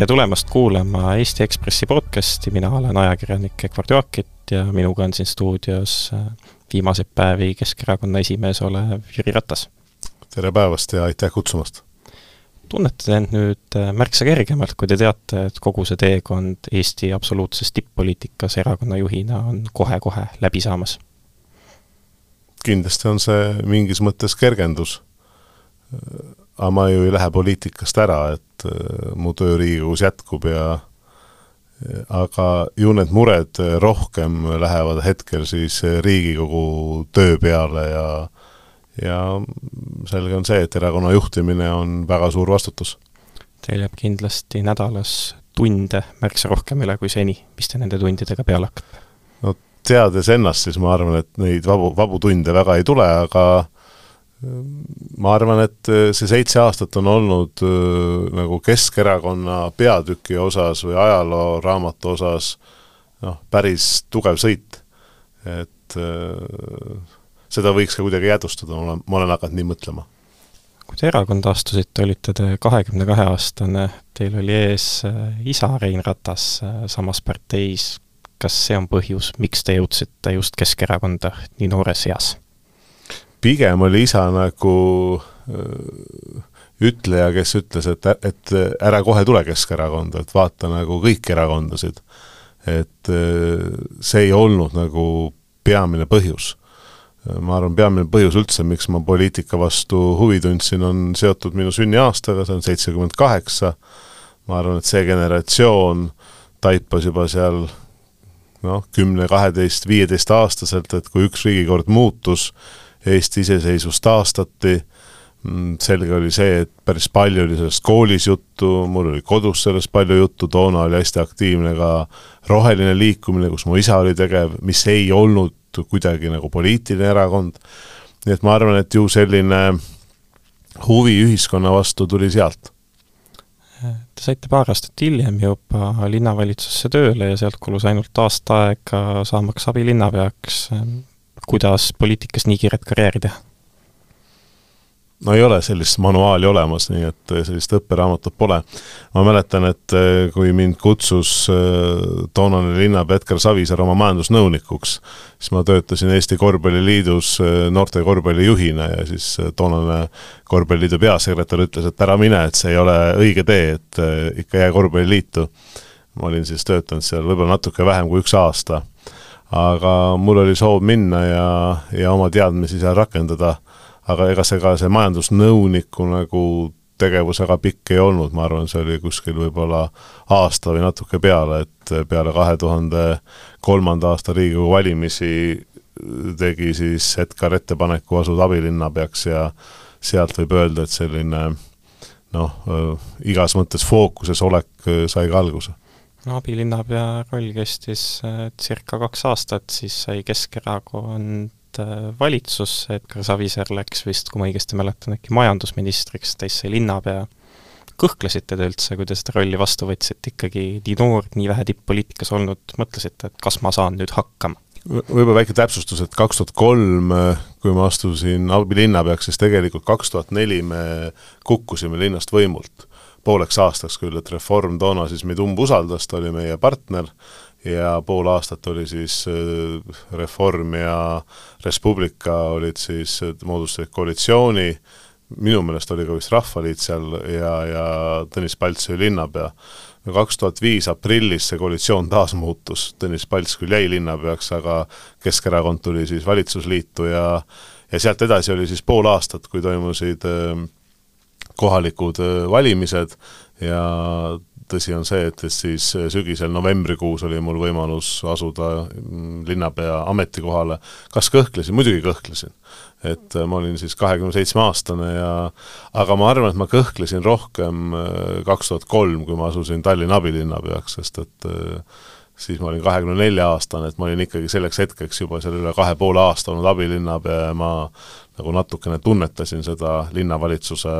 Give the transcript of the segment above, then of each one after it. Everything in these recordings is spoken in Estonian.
tere tulemast kuulama Eesti Ekspressi podcasti, mina olen ajakirjanik Edward Joakit ja minuga on siin stuudios äh, viimaseid päevi Keskerakonna esimees olev Jüri Ratas. tere päevast ja aitäh kutsumast! tunnete end nüüd äh, märksa kergemalt, kui te teate, et kogu see teekond Eesti absoluutses tipp-poliitikas erakonna juhina on kohe-kohe läbi saamas? kindlasti on see mingis mõttes kergendus. Aga ma ju ei lähe poliitikast ära, et äh, mu töö Riigikogus jätkub ja aga ju need mured rohkem lähevad hetkel siis Riigikogu töö peale ja ja selge on see, et erakonna juhtimine on väga suur vastutus. Teil jääb kindlasti nädalas tunde märksa rohkem üle kui seni, mis te nende tundidega peale hakkate? no teades ennast, siis ma arvan, et neid vabu, vabu tunde väga ei tule, aga ma arvan, et äh, see seitse aastat on olnud äh, nagu Keskerakonna peatüki osas või ajalooraamatu osas noh, päris tugev sõit. et äh, seda võiks ka kuidagi jäädvustada, ma olen, ma olen hakanud nii mõtlema. kui te erakonda astusite, olite te kahekümne kahe aastane, teil oli ees isa Rein Ratas samas parteis, kas see on põhjus, miks te jõudsite just Keskerakonda nii noores eas? Pigem oli isa nagu äh, ütleja, kes ütles, et, et ära kohe tule Keskerakonda, et vaata nagu kõiki erakondasid. et äh, see ei olnud nagu peamine põhjus. ma arvan, peamine põhjus üldse, miks ma poliitika vastu huvi tundsin, on seotud minu sünniaastaga, see on seitsekümmend kaheksa, ma arvan, et see generatsioon taipas juba seal noh, kümne, kaheteist, viieteist aastaselt, et kui üks riigikord muutus, Eesti iseseisvus taastati, mm, selge oli see, et päris palju oli sellest koolis juttu, mul oli kodus sellest palju juttu, toona oli hästi aktiivne ka roheline liikumine, kus mu isa oli tegev, mis ei olnud kuidagi nagu poliitiline erakond, nii et ma arvan, et ju selline huvi ühiskonna vastu tuli sealt. Te saite paar aastat hiljem juba linnavalitsusse tööle ja sealt kulus ainult aasta aega saamaks abilinnapeaks kuidas poliitikas nii kiiret karjääri teha? no ei ole sellist manuaali olemas, nii et äh, sellist õpperaamatut pole. ma mäletan, et äh, kui mind kutsus äh, toonane linnapea Edgar Savisaar oma majandusnõunikuks, siis ma töötasin Eesti Korvpalliliidus noorte korvpallijuhina ja siis toonane korvpalliliidu peasekretär ütles, et ära mine, et see ei ole õige tee, et ikka jää korvpalliliitu. ma olin siis töötanud seal võib-olla natuke vähem kui üks aasta aga mul oli soov minna ja, ja oma teadmisi seal rakendada, aga ega see ka see majandusnõuniku nagu tegevus väga pikk ei olnud, ma arvan, see oli kuskil võib-olla aasta või natuke peale, et peale kahe tuhande kolmanda aasta Riigikogu valimisi tegi siis Edgar ettepaneku asuda abilinnapeaks ja sealt võib öelda, et selline noh, igas mõttes fookuses olek sai ka alguse abilinnapea roll kestis äh, circa kaks aastat, siis sai Keskerakond äh, valitsus, Edgar Savisaar läks vist, kui ma õigesti mäletan, äkki majandusministriks, teist sai linnapea. kõhklesite te üldse, kui te seda rolli vastu võtsite, ikkagi nii noor, nii vähe tipp-poliitikas olnud, mõtlesite, et kas ma saan nüüd hakkama? Võib-olla väike täpsustus, et kaks tuhat kolm, kui ma astusin abilinnapeaks, siis tegelikult kaks tuhat neli me kukkusime linnast võimult pooleks aastaks küll, et Reform toona siis meid umbusaldas, ta oli meie partner ja pool aastat oli siis äh, Reform ja Res Publica olid siis, moodustasid koalitsiooni, minu meelest oli ka vist Rahvaliit seal ja, ja Tõnis Palts oli linnapea. No kaks tuhat viis aprillis see koalitsioon taas muutus, Tõnis Palts küll jäi linnapeaks, aga Keskerakond tuli siis valitsusliitu ja ja sealt edasi oli siis pool aastat, kui toimusid kohalikud valimised ja tõsi on see, et, et siis sügisel novembrikuus oli mul võimalus asuda mm, linnapea ametikohale. kas kõhklesin? muidugi kõhklesin. et ma olin siis kahekümne seitsme aastane ja aga ma arvan, et ma kõhklesin rohkem kaks tuhat kolm, kui ma asusin Tallinna abilinnapeaks, sest et siis ma olin kahekümne nelja aastane, et ma olin ikkagi selleks hetkeks juba seal üle kahe poole aasta olnud abilinnapea ja ma nagu natukene tunnetasin seda linnavalitsuse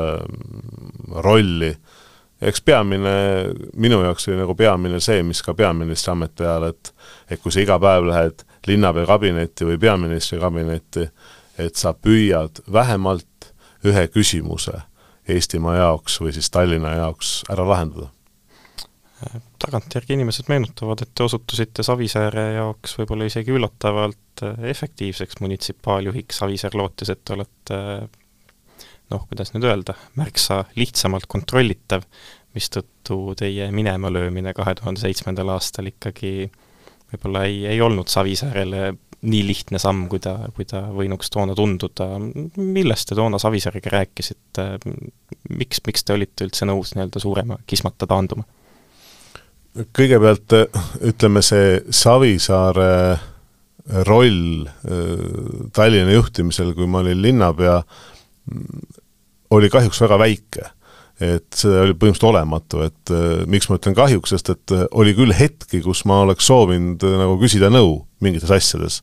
rolli. Eks peamine, minu jaoks oli nagu peamine see, mis ka peaministri ameti ajal, et et kui sa iga päev lähed linnapea kabinetti või peaministri kabinetti, et sa püüad vähemalt ühe küsimuse Eestimaa jaoks või siis Tallinna jaoks ära lahendada. Tagantjärgi inimesed meenutavad, et te osutusite Savisaare jaoks võib-olla isegi üllatavalt efektiivseks munitsipaaljuhiks, Savisaar lootis, et te olete noh, kuidas nüüd öelda, märksa lihtsamalt kontrollitav, mistõttu teie minemalöömine kahe tuhande seitsmendal aastal ikkagi võib-olla ei, ei olnud Savisaarele nii lihtne samm, kui ta, kui ta võinuks toona tunduda. millest te toona Savisaarega rääkisite, miks, miks te olite üldse nõus nii-öelda suurema kismata taanduma? kõigepealt ütleme, see Savisaare roll äh, Tallinna juhtimisel, kui ma olin linnapea, oli kahjuks väga väike. et see oli põhimõtteliselt olematu, et äh, miks ma ütlen kahjuks, sest et äh, oli küll hetki, kus ma oleks soovinud nagu küsida nõu mingites asjades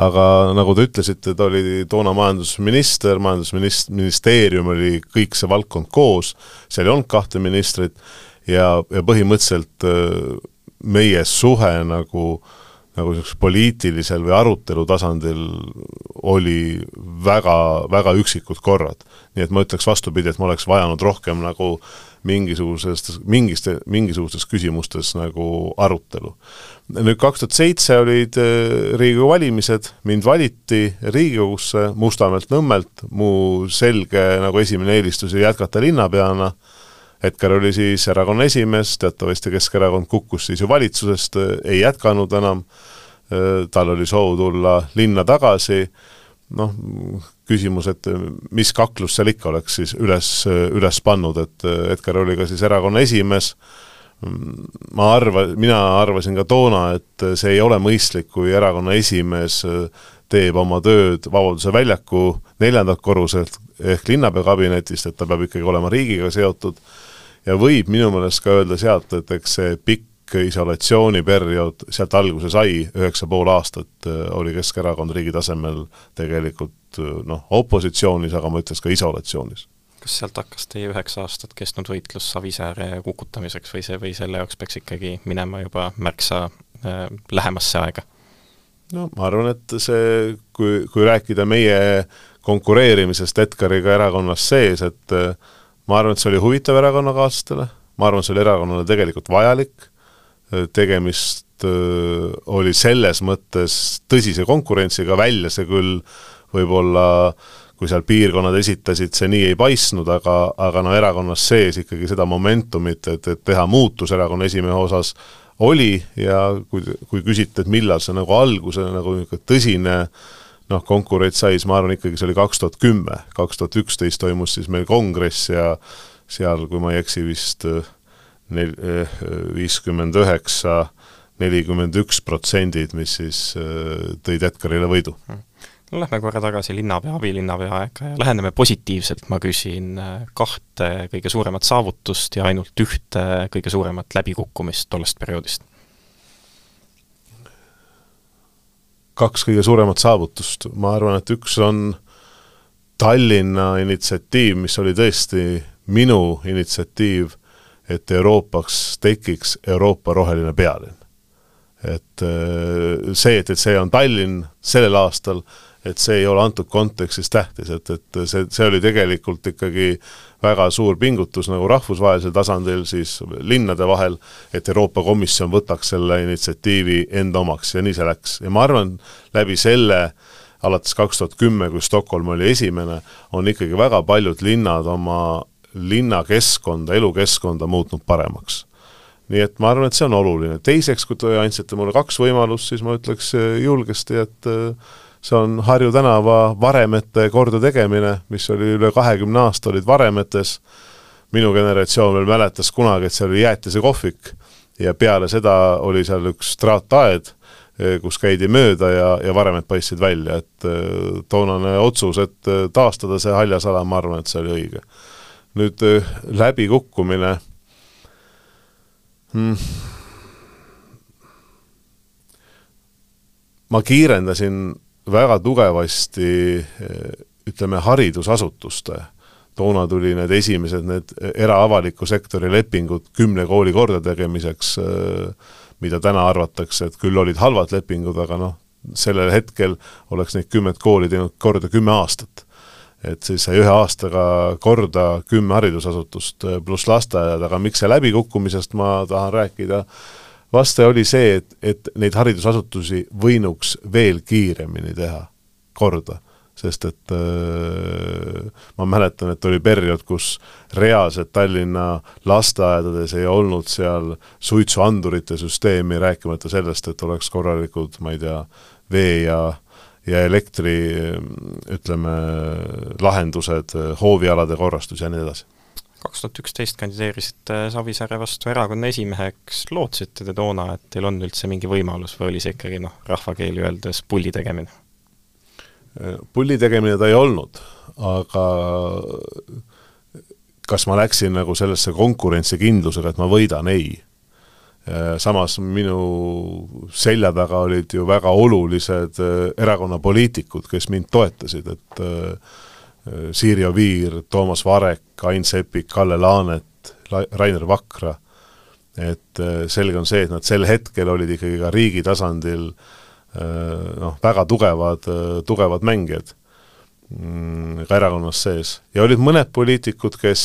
aga nagu te ütlesite, ta oli toona majandusminister, majandusministeerium oli kõik see valdkond koos, seal ei olnud kahte ministrit ja, ja põhimõtteliselt äh, meie suhe nagu nagu niisugusel poliitilisel või arutelu tasandil oli väga, väga üksikud korrad. nii et ma ütleks vastupidi, et ma oleks vajanud rohkem nagu mingisugusest, mingiste, mingisugustes küsimustes nagu arutelu. nüüd kaks tuhat seitse olid äh, Riigikogu valimised, mind valiti Riigikogusse Mustamäelt, Nõmmelt, mu selge nagu esimene eelistus oli jätkata linnapeana Edgar oli siis erakonna esimees, teatavasti Keskerakond kukkus siis ju valitsusest, ei jätkanud enam, tal oli soov tulla linna tagasi, noh, küsimus, et mis kaklus seal ikka oleks siis üles, üles pannud, et Edgar oli ka siis erakonna esimees, ma arva, mina arvasin ka toona, et see ei ole mõistlik, kui erakonna esimees teeb oma tööd Vabaduse väljaku neljandalt korruselt ehk linnapea kabinetist, et ta peab ikkagi olema riigiga seotud ja võib minu meelest ka öelda sealt, et eks see pikk isolatsiooniperiood sealt alguse sai, üheksa pool aastat äh, oli Keskerakond riigi tasemel tegelikult äh, noh, opositsioonis, aga ma ütleks ka isolatsioonis kas sealt hakkas teie üheksa aastat kestnud võitlus Savisaare kukutamiseks või see, või selle jaoks peaks ikkagi minema juba märksa äh, lähemasse aega? no ma arvan, et see, kui, kui rääkida meie konkureerimisest Edgariga erakonnas sees, et äh, ma arvan, et see oli huvitav erakonnakaaslastele, ma arvan, see oli erakonnale tegelikult vajalik, tegemist öö, oli selles mõttes tõsise konkurentsiga, välja see küll võib-olla kui seal piirkonnad esitasid, see nii ei paistnud, aga, aga no erakonnas sees ikkagi seda momentumit, et, et teha muutus erakonna esimehe osas, oli. Ja kui, kui küsite, et millal see nagu alguse nagu niisugune tõsine noh, konkurents sai, siis ma arvan ikkagi see oli kaks tuhat kümme, kaks tuhat üksteist toimus siis meil kongress ja seal, kui ma ei eksi, vist äh, nel-, äh, viiskümmend üheksa, nelikümmend üks protsendid, mis siis äh, tõid Edgarile võidu. No lähme korra tagasi linnapea, abilinnapea aega ja läheneme positiivselt, ma küsin kahte kõige suuremat saavutust ja ainult ühte kõige suuremat läbikukkumist tollest perioodist kaks kõige suuremat saavutust, ma arvan, et üks on Tallinna initsiatiiv, mis oli tõesti minu initsiatiiv, et Euroopaks tekiks Euroopa roheline pealinn. et äh, see, et, et see on Tallinn sellel aastal, et see ei ole antud kontekstis tähtis, et, et see, see oli tegelikult ikkagi väga suur pingutus nagu rahvusvahelisel tasandil siis linnade vahel, et Euroopa Komisjon võtaks selle initsiatiivi enda omaks ja nii see läks ja ma arvan, läbi selle alates kaks tuhat kümme, kui Stockholm oli esimene, on ikkagi väga paljud linnad oma linnakeskkonda, elukeskkonda muutnud paremaks nii et ma arvan, et see on oluline. teiseks, kui te andsite mulle kaks võimalust, siis ma ütleks julgesti, et see on Harju tänava varemete kordategemine, mis oli üle kahekümne aasta, olid varemetes, minu generatsioon veel mäletas kunagi, et seal oli jäätisekohvik ja peale seda oli seal üks traataed, kus käidi mööda ja, ja varemed paistsid välja, et äh, toonane otsus, et äh, taastada see haljasala, ma arvan, et see oli õige. nüüd läbikukkumine. Hmm. Ma kiirendasin väga tugevasti ütleme, haridusasutuste, toona tuli need esimesed, need era-avaliku sektori lepingud kümne kooli kordategemiseks, mida täna arvatakse, et küll olid halvad lepingud, aga noh, sellel hetkel oleks neid kümmet kooli teinud korda kümme aastat. et siis sai ühe aastaga korda kümme haridusasutust pluss lasteaiad, aga miks see läbikukkumisest ma tahan rääkida, vastaja oli see, et, et neid haridusasutusi võinuks veel kiiremini teha korda. Sest et äh, ma mäletan, et oli periood, kus reaalselt Tallinna lasteaedades ei olnud seal suitsuandurite süsteemi, rääkimata sellest, et oleks korralikud, ma ei tea, vee ja ja elektri ütleme, lahendused, hoovialade korrastus ja nii edasi kaks tuhat üksteist kandideerisite Savisaare vastu erakonna esimeheks, lootsite te toona, et teil on üldse mingi võimalus või oli see ikkagi noh, rahvakeeli öeldes pulli tegemine? pulli tegemine ta ei olnud, aga kas ma läksin nagu sellesse konkurentsikindlusega, et ma võidan, ei. samas minu selja taga olid ju väga olulised äh, erakonna poliitikud, kes mind toetasid, et äh, Siiri Oviir, Toomas Varek, Ain Seppik, Kalle Laanet, Rainer Vakra, et äh, selge on see, et nad sel hetkel olid ikkagi ka riigi tasandil äh, noh, väga tugevad, äh, tugevad mängijad mm, ka erakonnas sees. ja olid mõned poliitikud, kes,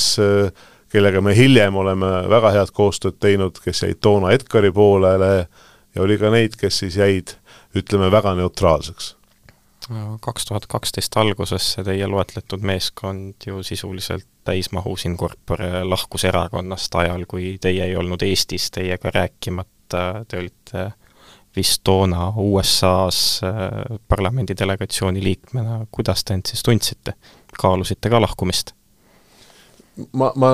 kellega me hiljem oleme väga head koostööd teinud, kes jäid toona Edgari poolele ja oli ka neid, kes siis jäid, ütleme, väga neutraalseks. Kaks tuhat kaksteist alguses see teie loetletud meeskond ju sisuliselt täismahus in corpore lahkus erakonnast ajal, kui teie ei olnud Eestis teiega rääkimata, te olite vist toona USA-s äh, parlamendi delegatsiooni liikmena, kuidas te end siis tundsite? kaalusite ka lahkumist? ma, ma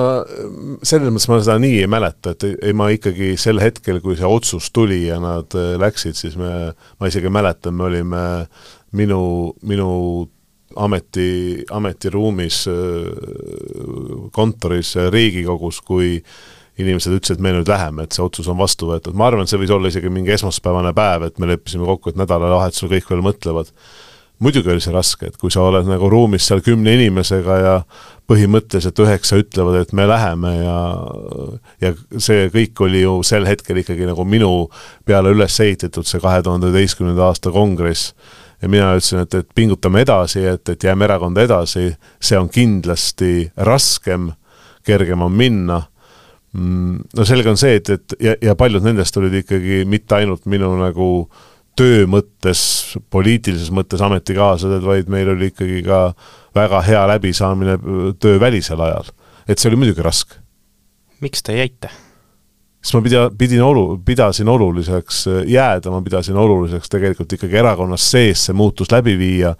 selles mõttes ma seda nii ei mäleta, et ei, ma ikkagi sel hetkel, kui see otsus tuli ja nad äh, läksid, siis me, ma isegi mäletan, me olime minu, minu ameti, ametiruumis äh, kontoris Riigikogus, kui inimesed ütlesid, et me nüüd läheme, et see otsus on vastu võetud, ma arvan, et see võis olla isegi mingi esmaspäevane päev, et me leppisime kokku, et nädalavahetusel kõik veel mõtlevad. muidugi oli see raske, et kui sa oled nagu ruumis seal kümne inimesega ja põhimõtteliselt üheksa ütlevad, et me läheme ja ja see kõik oli ju sel hetkel ikkagi nagu minu peale üles ehitatud, see kahe tuhande üheteistkümnenda aasta kongress, ja mina ütlesin, et, et pingutame edasi, et, et jääme erakonda edasi, see on kindlasti raskem, kergem on minna Mm, no selge on see, et, et ja, ja paljud nendest olid ikkagi mitte ainult minu nagu töö mõttes, poliitilises mõttes ametikaaslased, vaid meil oli ikkagi ka väga hea läbisaamine töövälisel ajal. et see oli muidugi raske. miks te jäite? Sest ma pida-, pidin olu-, pidasin oluliseks jääda, ma pidasin oluliseks tegelikult ikkagi erakonnas sees see muutus läbi viia,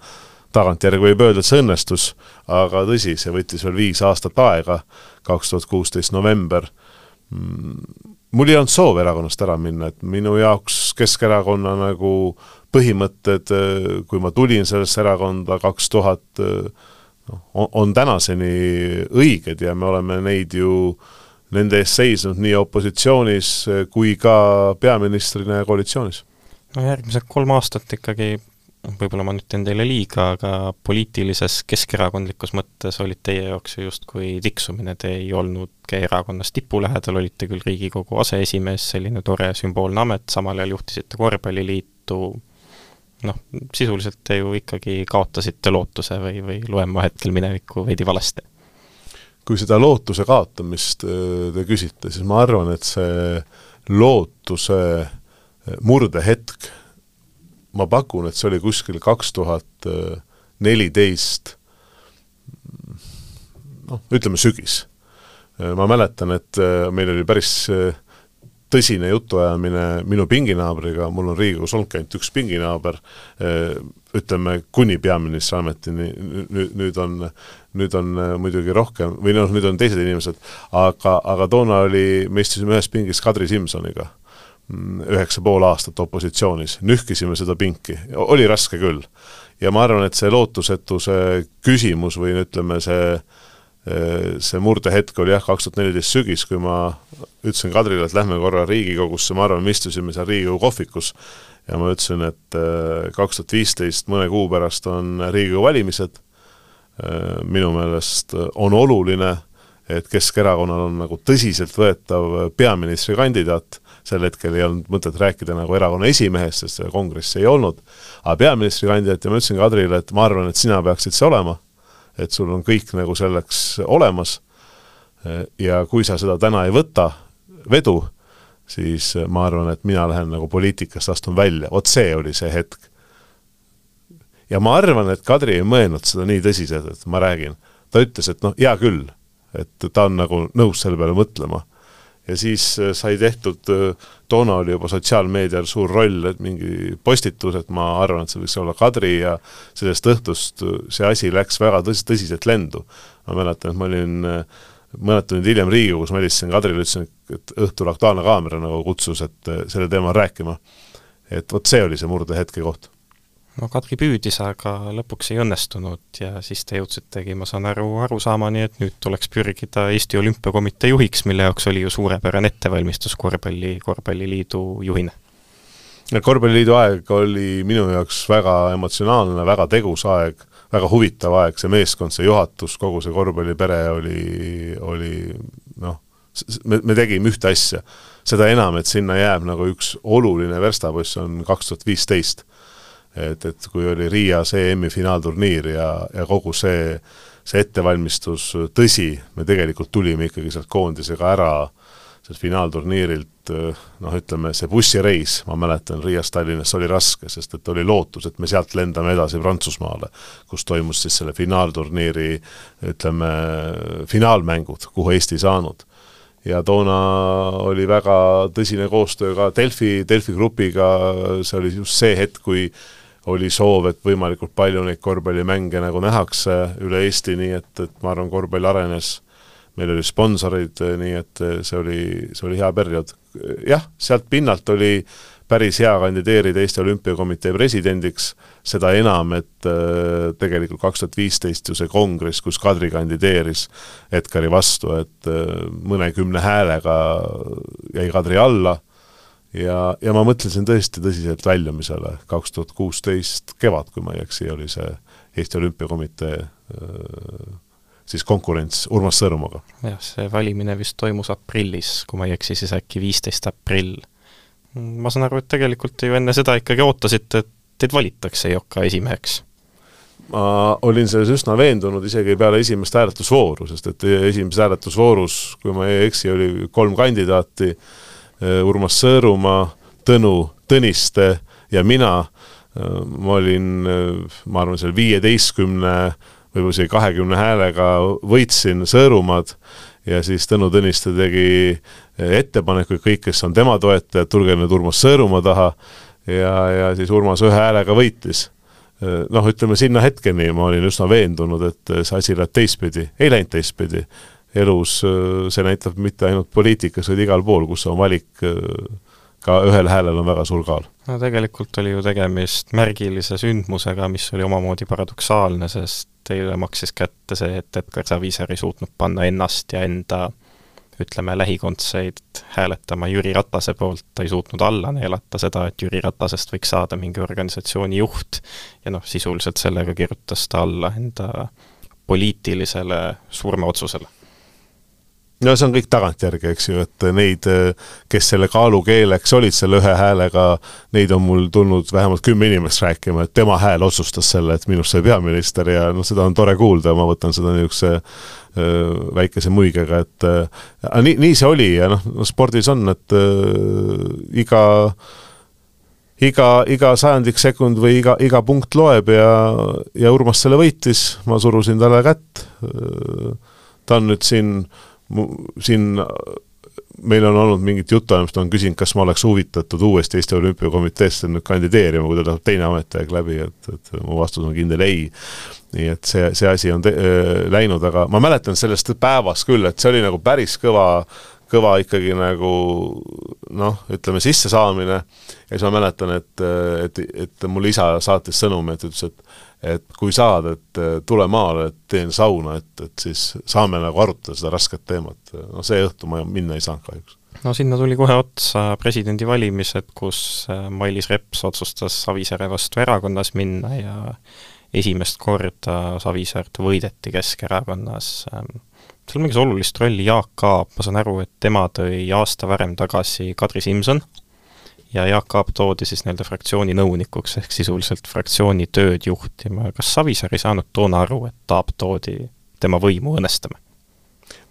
tagantjärgi võib öelda, et see õnnestus, aga tõsi, see võttis veel viis aastat aega, kaks tuhat kuusteist november. Mul ei olnud soov erakonnast ära minna, et minu jaoks Keskerakonna nagu põhimõtted, kui ma tulin sellesse erakonda kaks tuhat, noh, on tänaseni õiged ja me oleme neid ju, nende eest seisnud nii opositsioonis kui ka peaministrina ja koalitsioonis. no järgmised kolm aastat ikkagi võib-olla ma nüüd teen teile liiga, aga poliitilises keskerakondlikus mõttes olid teie jaoks ju justkui tiksumine, te ei olnudki erakonnas tipu lähedal, olite küll Riigikogu aseesimees, selline tore sümboolne amet, samal ajal juhtisite korvpalliliitu, noh, sisuliselt te ju ikkagi kaotasite lootuse või, või loen ma hetkel minevikku veidi valesti? Kui seda lootuse kaotamist te küsite, siis ma arvan, et see lootuse murdehetk ma pakun, et see oli kuskil kaks tuhat neliteist, noh, ütleme sügis. ma mäletan, et meil oli päris tõsine jutuajamine minu pinginaabriga, mul on Riigikogus olnud ainult üks pinginaaber, ütleme kuni peaministri ametini, nüüd, nüüd on, nüüd on muidugi rohkem, või noh, nüüd on teised inimesed, aga, aga toona oli, me istusime ühes pingis Kadri Simsoniga üheksa pool aastat opositsioonis, nühkisime seda pinki, oli raske küll. ja ma arvan, et see lootusetuse küsimus või ütleme, see see murdehetk oli jah, kaks tuhat neliteist sügis, kui ma ütlesin Kadrile, et lähme korra Riigikogusse, ma arvan, me istusime seal Riigikogu kohvikus ja ma ütlesin, et äh, kaks tuhat viisteist, mõne kuu pärast on Riigikogu valimised, äh, minu meelest on oluline, et Keskerakonnal on nagu tõsiseltvõetav peaministrikandidaat. Sel hetkel ei olnud mõtet rääkida nagu erakonna esimehest, sest seda kongressi ei olnud, aga peaministrikandidaat ja ma ütlesin Kadrile, et ma arvan, et sina peaksid see olema, et sul on kõik nagu selleks olemas. Ja kui sa seda täna ei võta, vedu, siis ma arvan, et mina lähen nagu poliitikast, astun välja, vot see oli see hetk. ja ma arvan, et Kadri ei mõelnud seda nii tõsiselt, et ma räägin. ta ütles, et noh, hea küll, et ta on nagu nõus selle peale mõtlema ja siis äh, sai tehtud, äh, toona oli juba sotsiaalmeedial suur roll, et mingi postitus, et ma arvan, et see võiks olla Kadri ja sellest õhtust äh, see asi läks väga tõs-, tõsiselt lendu. ma mäletan, et ma olin mõned tunnid hiljem Riigikogus, ma helistasin Kadrile, ütlesin, et õhtul Aktuaalne Kaamera nagu kutsus, et sellel teemal rääkima. et vot see oli see murdehetke koht no Kadri püüdis, aga lõpuks ei õnnestunud ja siis te jõudsitegi, ma saan aru, arusaamani, et nüüd tuleks pürgida Eesti Olümpiakomitee juhiks, mille jaoks oli ju suurepärane ettevalmistus korvpalli, korvpalliliidu juhina. korvpalliliidu aeg oli minu jaoks väga emotsionaalne, väga tegus aeg, väga huvitav aeg, see meeskond, see juhatus, kogu see korvpallipere oli, oli noh, me, me tegime ühte asja. seda enam, et sinna jääb nagu üks oluline verstapost, on kaks tuhat viisteist et, et kui oli Riias EM-i finaalturniir ja, ja kogu see, see ettevalmistus, tõsi, me tegelikult tulime ikkagi sealt koondisega ära, sealt finaalturniirilt noh, ütleme see bussireis, ma mäletan, Riiast Tallinnasse oli raske, sest et oli lootus, et me sealt lendame edasi Prantsusmaale, kus toimus siis selle finaalturniiri ütleme, finaalmängud, kuhu Eesti ei saanud. Ja toona oli väga tõsine koostöö ka Delfi, Delfi grupiga, see oli just see hetk, kui oli soov, et võimalikult palju neid korvpallimänge nagu nähakse üle Eesti, nii et, et ma arvan, korvpall arenes, meil oli sponsorid, nii et see oli, see oli hea periood. jah, sealt pinnalt oli päris hea kandideerida Eesti Olümpiakomitee presidendiks, seda enam, et tegelikult kaks tuhat viisteist ju see kongress, kus Kadri kandideeris Edgari vastu, et mõnekümne häälega jäi Kadri alla ja, ja ma mõtlesin tõesti tõsiselt väljumisele, kaks tuhat kuusteist kevad, kui ma ei eksi, oli see Eesti Olümpiakomitee siis konkurents Urmas Sõõrumaga. jah, see valimine vist toimus aprillis, kui ma ei eksi, siis äkki viisteist aprill. ma saan aru, et tegelikult te ju enne seda ikkagi ootasite, et teid valitakse EOK esimeheks ma olin selles üsna veendunud isegi peale esimest hääletusvooru, sest et esimeses hääletusvoorus, kui ma ei eksi, oli kolm kandidaati, Äh, Urmas Sõõrumaa, Tõnu Tõniste ja mina, äh, ma olin, äh, ma arvan, seal viieteistkümne, võib-olla isegi kahekümne häälega võitsin Sõõrumaad ja siis Tõnu Tõniste tegi ettepaneku, et kõik, kes on tema toetajad, tulge nüüd Urmas Sõõrumaa taha. Ja, ja siis Urmas ühe häälega võitis. Noh, ütleme sinna hetkeni ma olin üsna veendunud, et see asi läheb teistpidi, ei läinud teistpidi. Elus, äh, see näitab mitte ainult poliitikas, vaid igal pool, kus on valik, ka ühel häälel on väga suur kaal. no tegelikult oli ju tegemist märgilise sündmusega, mis oli omamoodi paradoksaalne, sest teile maksis kätte see, et Edgar Savisaar ei suutnud panna ennast ja enda ütleme, lähikondseid hääletama Jüri Ratase poolt, ta ei suutnud alla neelata seda, et Jüri Ratasest võiks saada mingi organisatsiooni juht. Ja noh, sisuliselt sellega kirjutas ta alla enda poliitilisele surmaotsusele no see on kõik tagantjärgi, eks ju, et neid, kes selle kaalukeeleks olid selle ühe häälega, neid on mul tulnud vähemalt kümme inimest rääkima, et tema hääl otsustas selle, et minust sai peaminister ja noh, seda on tore kuulda, ma võtan seda niisuguse väikese muigega, et aga nii, nii see oli ja noh, spordis on, et äh, iga iga, iga sajandik sekund või iga, iga punkt loeb ja, ja Urmas selle võitis, ma surusin talle kätt, ta on nüüd siin äh, siin meil on olnud mingit jutuajamist, on küsinud, kas ma oleks huvitatud uuesti Eesti Olümpiakomiteesse nüüd kandideerima, kui tal läheb teine ametiaeg läbi, et, et mu vastus on kindel ei. nii et see, see asi on te, läinud, aga ma mäletan sellest päevast küll, et see oli nagu päris kõva, kõva ikkagi nagu noh, ütleme sissesaamine ja siis ma mäletan, et, et, et mul isa saatis sõnumi, et ütles, et et kui saad, et tule maale, et teen sauna, et, et siis saame nagu arutada seda rasket teemat. no see õhtu ma minna ei saanud kahjuks. no sinna tuli kohe otsa presidendivalimised, kus äh, Mailis Reps otsustas Savisaare vastu erakonnas minna ja esimest korda Savisaart võideti Keskerakonnas. Ähm, seal mängis olulist rolli Jaak Aab, ma saan aru, et tema tõi aasta varem tagasi Kadri Simson ja Jaak Aab toodi siis nii-öelda fraktsiooni nõunikuks, ehk sisuliselt fraktsiooni tööd juhtima, kas Savisaar ei saanud toona aru, et Aab toodi tema võimu õõnestama?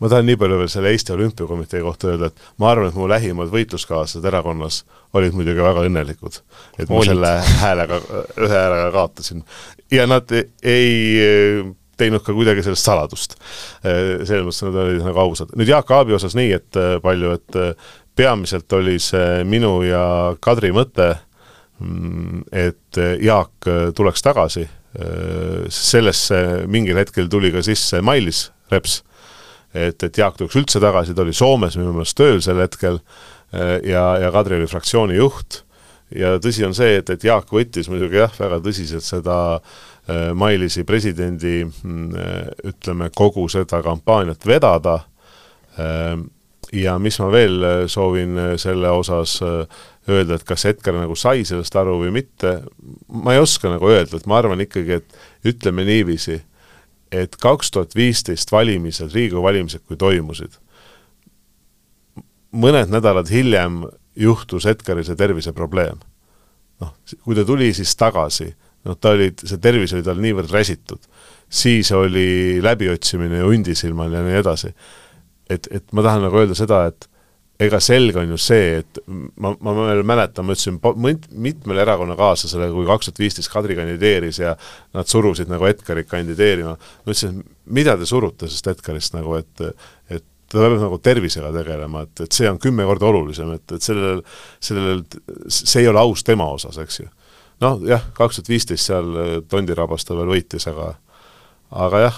ma tahan nii palju veel selle Eesti Olümpiakomitee kohta öelda, et ma arvan, et mu lähimad võitluskaaslased erakonnas olid muidugi väga õnnelikud, et ma olid. selle häälega, ühe häälega kaotasin. ja nad ei teinud ka kuidagi sellest saladust. selles mõttes nad olid nagu ausad. nüüd Jaak Aabi osas nii, et palju, et peamiselt oli see minu ja Kadri mõte, mm, et Jaak tuleks tagasi, sellesse mingil hetkel tuli ka sisse Mailis Reps et, et Jaak tuleks üldse tagasi, ta oli Soomes minu meelest tööl sel hetkel ja, ja Kadri oli fraktsiooni juht ja tõsi on see, et, et Jaak võttis muidugi jah, väga tõsiselt seda äh, Mailisi presidendi mm, äh, ütleme, kogu seda kampaaniat vedada äh, ja mis ma veel äh, soovin äh, selle osas öelda, et kas Edgar nagu sai sellest aru või mitte, ma ei oska nagu öelda, et ma arvan ikkagi, et ütleme niiviisi et kaks tuhat viisteist valimised, Riigikogu valimised, kui toimusid, mõned nädalad hiljem juhtus Edgaril see terviseprobleem. noh, kui ta tuli siis tagasi, noh, ta oli, see tervis oli tal niivõrd räsitud, siis oli läbiotsimine ju hundisilmal ja nii edasi. et, et ma tahan nagu öelda seda, et ega selge on ju see, et ma, ma veel mäletan, ma ütlesin mitmele erakonnakaaslasele, kui kaks tuhat viisteist Kadri kandideeris ja nad surusid nagu Edgarit kandideerima, ma ütlesin, mida te surute sellest Edgarist nagu, et et ta peab nagu tervisega tegelema, et, et see on kümme korda olulisem, et, et sellel, sellel, see ei ole aus tema osas, eks ju. Noh jah, kaks tuhat viisteist seal Tondirabas ta veel võitis, aga aga jah,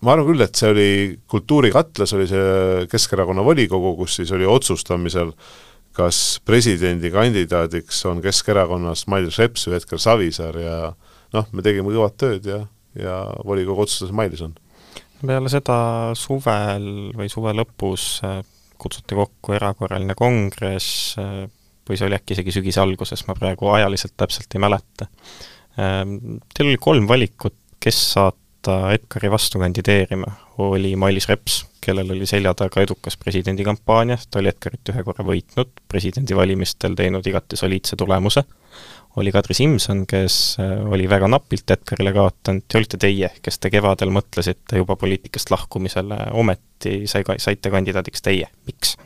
ma arvan küll, et see oli kultuurikatlas, oli see Keskerakonna volikogu, kus siis oli otsustamisel, kas presidendikandidaadiks on Keskerakonnast Mailis Reps või Edgar Savisaar ja noh, me tegime kõvat tööd ja, ja volikogu otsustas, Mailis on. peale seda suvel või suve lõpus äh, kutsuti kokku erakorraline kongress, äh, või see oli äkki isegi sügise alguses, ma praegu ajaliselt täpselt ei mäleta. Ähm, teil oli kolm valikut, kes saat-, hakata Edgari vastu kandideerima, oli Mailis Reps, kellel oli selja taga edukas presidendikampaania, ta oli Edgarit ühe korra võitnud, presidendivalimistel teinud igati soliidse tulemuse, oli Kadri Simson, kes äh, oli väga napilt Edgarile kaotanud. Ja olite teie, kes te kevadel mõtlesite juba poliitikast lahkumisele, ometi sai, saite kandidaadiks teie, miks?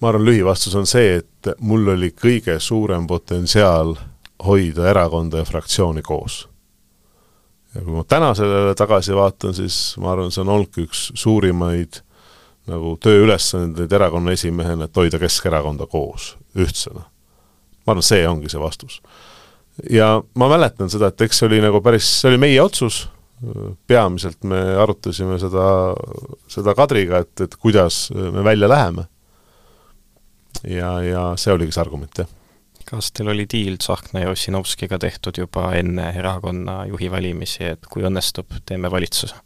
Ma arvan, lühivastus on see, et mul oli kõige suurem potentsiaal hoida erakonda ja fraktsiooni koos ja kui ma täna sellele tagasi vaatan, siis ma arvan, see on olnudki üks suurimaid nagu tööülesandeid erakonna esimehena, et hoida Keskerakonda koos, ühtsena. ma arvan, see ongi see vastus. ja ma mäletan seda, et eks see oli nagu päris, see oli meie otsus, peamiselt me arutasime seda, seda Kadriga, et, et kuidas me välja läheme. Ja, ja see oligi see argument, jah kas teil oli diil Tsahkna ja Ossinovskiga tehtud juba enne erakonna juhi valimisi, et kui õnnestub, teeme valitsuse?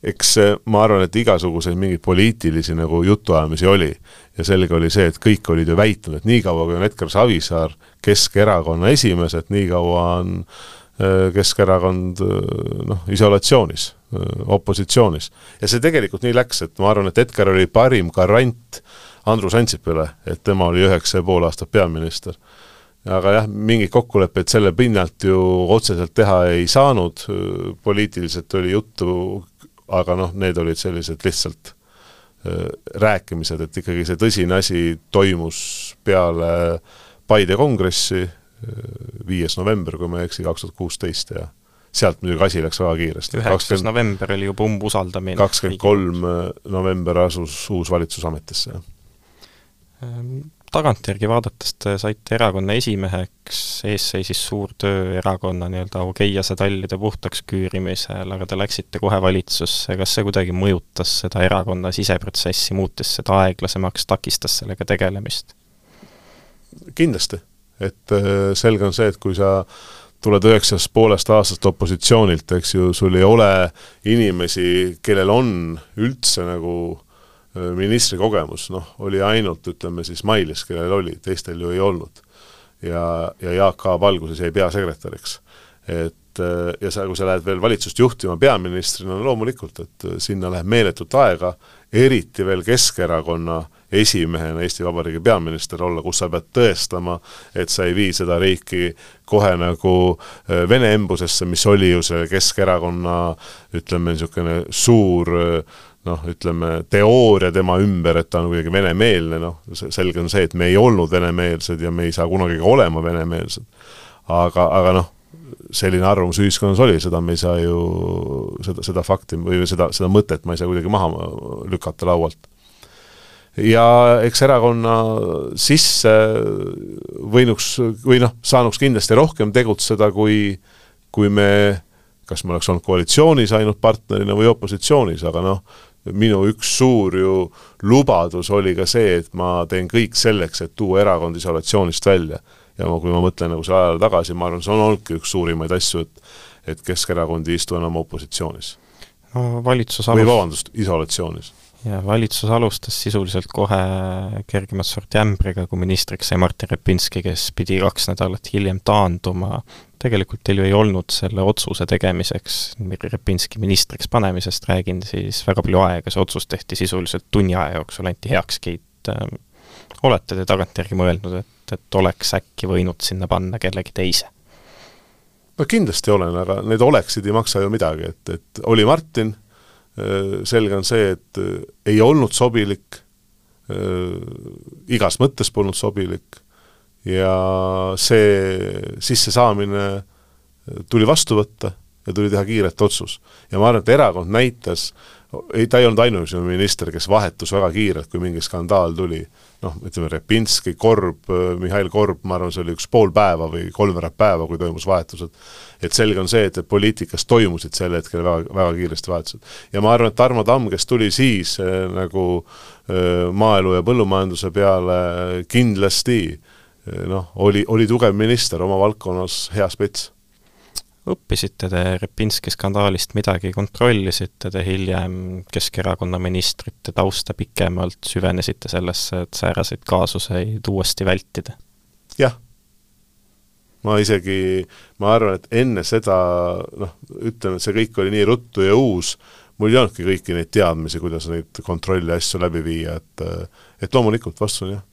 eks ma arvan, et igasuguseid mingeid poliitilisi nagu jutuajamisi oli ja selge oli see, et kõik olid ju väitnud, et niikaua, kui on Edgar Savisaar Keskerakonna esimees, et niikaua on äh, Keskerakond äh, noh, isolatsioonis, opositsioonis. ja see tegelikult nii läks, et ma arvan, et Edgar oli parim garant äh, Andrus Ansipile, et tema oli üheksa ja pool aastat peaminister. aga jah, mingeid kokkuleppeid selle pinnalt ju otseselt teha ei saanud, poliitiliselt oli juttu, aga noh, need olid sellised lihtsalt äh, rääkimised, et ikkagi see tõsine asi toimus peale Paide kongressi, äh, viies november, kui ma ei eksi, kaks tuhat kuusteist ja sealt muidugi asi läks väga kiiresti. üheksas november oli juba umbusaldamine. kakskümmend kolm november asus uus valitsus ametisse, jah tagantjärgi vaadates te saite erakonna esimeheks, ees seisis suur töö erakonna nii-öelda Augeiase tallide puhtaks küürimisel, aga te läksite kohe valitsusse, kas see kuidagi mõjutas seda erakonna siseprotsessi, muutis seda aeglasemaks, takistas sellega tegelemist? kindlasti, et äh, selge on see, et kui sa tuled üheksast poolest aastast opositsioonilt, eks ju, sul ei ole inimesi, kellel on üldse nagu Äh, ministri kogemus, noh, oli ainult ütleme siis Mailis, kellel oli, teistel ju ei olnud. ja, ja Jaak Aab alguses jäi peasekretäriks. et äh, ja sa, kui sa lähed veel valitsust juhtima peaministrina, no loomulikult, et äh, sinna läheb meeletut aega, eriti veel Keskerakonna esimehena Eesti Vabariigi peaminister olla, kus sa pead tõestama, et sa ei vii seda riiki kohe nagu äh, Vene embusesse, mis oli ju see Keskerakonna ütleme, niisugune suur äh, noh, ütleme, teooria tema ümber, et ta on kuidagi venemeelne, noh, selge on see, et me ei olnud venemeelsed ja me ei saa kunagi ka olema venemeelsed. aga, aga noh, selline arvamus ühiskonnas oli, seda me ei saa ju, seda, seda fakti või seda, seda mõtet ma ei saa kuidagi maha lükata laualt ja eks erakonna sisse võinuks või noh, saanuks kindlasti rohkem tegutseda, kui, kui me, kas me oleks olnud koalitsioonis ainult partnerina või opositsioonis, aga noh, minu üks suur ju lubadus oli ka see, et ma teen kõik selleks, et tuua erakond isolatsioonist välja. ja ma, kui ma mõtlen nagu selle ajale tagasi, ma arvan, see on olnudki üks suurimaid asju, et et Keskerakond ei istu enam opositsioonis no valitsus alust... või vabandust, isolatsioonis ja valitsus alustas sisuliselt kohe kergemat sorti ämbriga, kui ministriks sai Martin Repinski, kes pidi kaks nädalat hiljem taanduma. tegelikult teil ju ei olnud selle otsuse tegemiseks, Repinski ministriks panemisest räägin, siis väga palju aega, see otsus tehti sisuliselt tunni aja jooksul, anti heakskiit. olete te tagantjärgi mõelnud, et, et oleks äkki võinud sinna panna kellegi teise? no kindlasti olen, aga need oleksid ei maksa ju midagi, et, et oli Martin selge on see, et äh, ei olnud sobilik, äh, igas mõttes polnud sobilik. Ja see sissesaamine tuli vastu võtta ja tuli teha kiiret otsus. ja ma arvan, et erakond näitas, ei, ta ei olnud ainuüksi minister, kes vahetus väga kiirelt, kui mingi skandaal tuli noh, ütleme Repinski, Korb, Mihhail Korb, ma arvan, see oli üks pool päeva või kolmveerand päeva, kui toimus vahetused. et selge on see, et, et poliitikas toimusid sel hetkel väga, väga kiiresti vahetused. ja ma arvan, et Tarmo Tamm, kes tuli siis äh, nagu äh, maaelu ja põllumajanduse peale äh, kindlasti noh, oli, oli tugev minister oma valdkonnas, hea spets õppisite te Repinski skandaalist midagi, kontrollisite te hiljem Keskerakonna ministrite tausta pikemalt, süvenesite sellesse, et sääraseid kaasuseid uuesti vältida? jah. ma isegi, ma arvan, et enne seda noh, ütleme, et see kõik oli nii ruttu ja uus, mul ei olnudki kõiki neid teadmisi, kuidas neid kontrolli asju läbi viia, et et loomulikult vastus on jah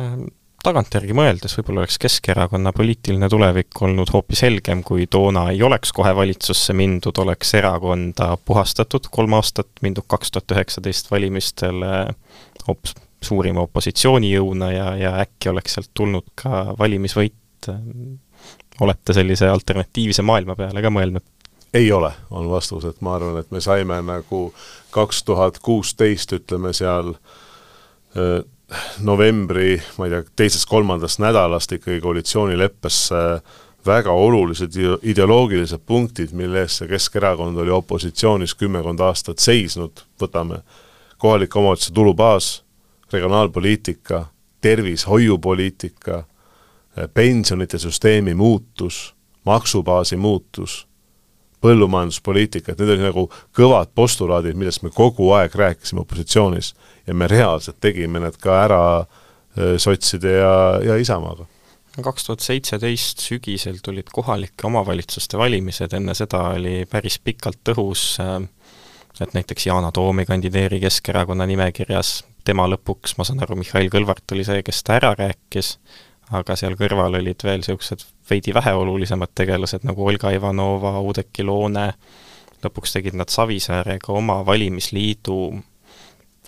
ehm, tagantjärgi mõeldes võib-olla oleks Keskerakonna poliitiline tulevik olnud hoopis helgem, kui toona ei oleks kohe valitsusse mindud, oleks erakonda puhastatud kolm aastat, mindud kaks tuhat üheksateist valimistele hoopis suurima opositsioonijõuna ja, ja äkki oleks sealt tulnud ka valimisvõit. olete sellise alternatiivse maailma peale ka mõelnud? ei ole, on vastus, et ma arvan, et me saime nagu kaks tuhat kuusteist, ütleme seal öö, novembri, ma ei tea, teisest-kolmandast nädalast ikkagi koalitsioonileppesse väga olulised ideoloogilised punktid, mille eest see Keskerakond oli opositsioonis kümmekond aastat seisnud, võtame kohalike omavalitsuse tulubaas, regionaalpoliitika, tervishoiupoliitika, pensionite süsteemi muutus, maksubaasi muutus, põllumajanduspoliitika, et need olid nagu kõvad postulaadid, millest me kogu aeg rääkisime opositsioonis ja me reaalselt tegime need ka ära sotside ja, ja Isamaaga. kaks tuhat seitseteist sügisel tulid kohalike omavalitsuste valimised, enne seda oli päris pikalt õhus et näiteks Yana Toom ei kandideeri Keskerakonna nimekirjas, tema lõpuks, ma saan aru, Mihhail Kõlvart oli see, kes ta ära rääkis, aga seal kõrval olid veel niisugused veidi väheolulisemad tegelased nagu Olga Ivanova, Oudekki Loone, lõpuks tegid nad Savisaarega oma valimisliidu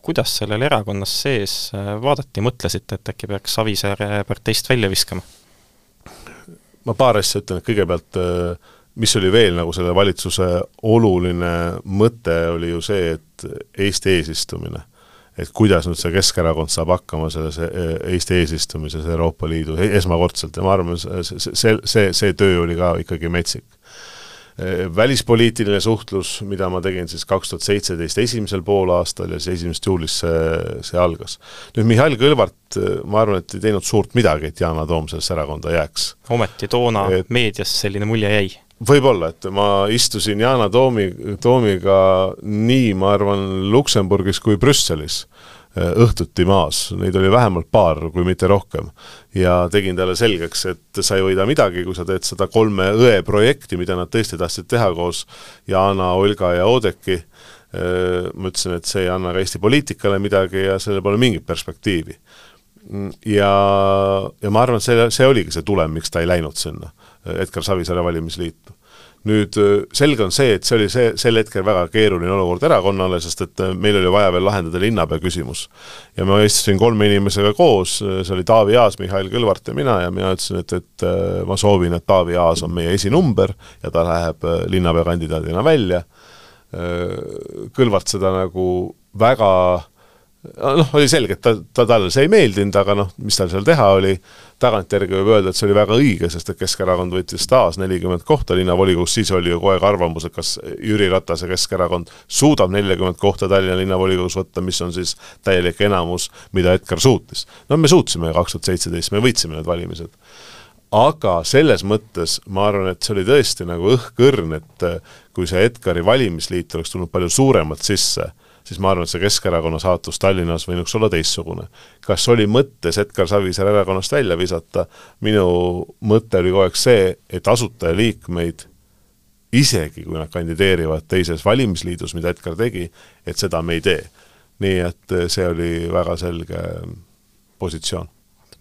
kuidas sellel erakonnas sees äh, vaadati, mõtlesite, et äkki peaks Savisaare parteist välja viskama? ma paar asja ütlen, et kõigepealt äh, mis oli veel nagu selle valitsuse oluline mõte, oli ju see, et Eesti eesistumine. et kuidas nüüd see Keskerakond saab hakkama selles äh, Eesti eesistumises Euroopa Liidu e-, esmakordselt ja ma arvan, see, see, see, see töö oli ka ikkagi metsik välispoliitiline suhtlus, mida ma tegin siis kaks tuhat seitseteist esimesel poolaastal ja siis esimesest juulist see, see algas. nüüd Mihhail Kõlvart, äh, ma arvan, et ei teinud suurt midagi, et Yana Toom sellesse erakonda jääks. ometi toona et, meedias selline mulje jäi? võib-olla, et ma istusin Yana Toomi, Toomiga nii, ma arvan, Luksemburgis kui Brüsselis Äh, õhtuti maas, neid oli vähemalt paar, kui mitte rohkem. ja tegin talle selgeks, et sa ei võida midagi, kui sa teed seda kolme õe projekti, mida nad tõesti tahtsid teha koos Jana, Olga ja Oudekki, ma ütlesin, et see ei anna ka Eesti poliitikale midagi ja sellel pole mingit perspektiivi. ja, ja ma arvan, et see, see oligi see tulem, miks ta ei läinud sinna, Edgar Savisaare valimisliitu nüüd selge on see, et see oli see, sel hetkel väga keeruline olukord erakonnale, sest et meil oli vaja veel lahendada linnapea küsimus. ja ma istusin kolme inimesega koos, see oli Taavi Aas, Mihhail Kõlvart ja mina ja mina ütlesin, et, et ma soovin, et Taavi Aas on meie esinumber ja ta läheb linnapea kandidaadina välja. Kõlvart seda nagu väga noh, oli selge, et ta, ta, talle see ei meeldinud, aga noh, mis tal seal teha oli, tagantjärgi võib öelda, et see oli väga õige, sest et Keskerakond võttis taas nelikümmend kohta linnavolikogus, siis oli ju kogu aeg arvamus, et kas Jüri Ratase Keskerakond suudab nelikümmend kohta Tallinna linnavolikogus võtta, mis on siis täielik enamus, mida Edgar suutis. no me suutsime kaks tuhat seitseteist, me võitsime need valimised. aga selles mõttes ma arvan, et see oli tõesti nagu õhkõrn, et kui see Edgari valimisliit oleks tulnud palju suuremalt sisse siis ma arvan, et see Keskerakonna saatus Tallinnas võinuks olla teistsugune. kas oli mõttes Edgar Savisaar erakonnast välja visata, minu mõte oli kogu aeg see, et asutajaliikmeid isegi kui nad kandideerivad teises valimisliidus, mida Edgar tegi, et seda me ei tee. nii et see oli väga selge positsioon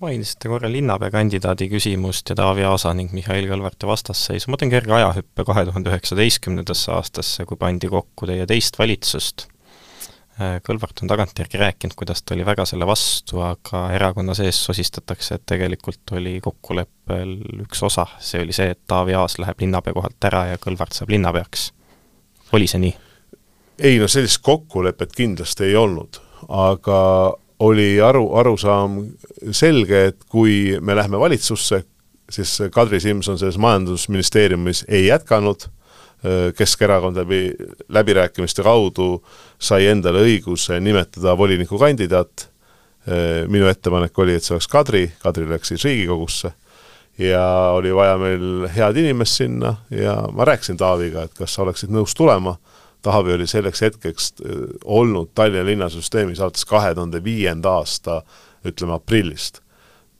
mainisite korra linnapea kandidaadi küsimust ja Taavi Aasa ning Mihhail Kõlvarti vastasseisu, ma teen kerge ajahüppe kahe tuhande üheksateistkümnendasse aastasse, kui pandi kokku teie teist valitsust Kõlvart on tagantjärgi rääkinud, kuidas ta oli väga selle vastu, aga erakonna sees sosistatakse, et tegelikult oli kokkuleppel üks osa, see oli see, et Taavi Aas läheb linnapea kohalt ära ja Kõlvart saab linnapeaks. oli see nii? ei no sellist kokkulepet kindlasti ei olnud, aga oli aru, arusaam selge, et kui me lähme valitsusse, siis Kadri Simson selles majandusministeeriumis ei jätkanud Äh, Keskerakond läbi läbirääkimiste kaudu sai endale õiguse nimetada volinikukandidaat, äh, minu ettepanek oli, et see oleks Kadri, Kadri läks siis Riigikogusse. Ja oli vaja meil head inimest sinna ja ma rääkisin Taaviga, et kas sa oleksid nõus tulema, Taavi oli selleks hetkeks äh, olnud Tallinna linnasüsteemis alates kahe tuhande viienda aasta ütleme aprillist.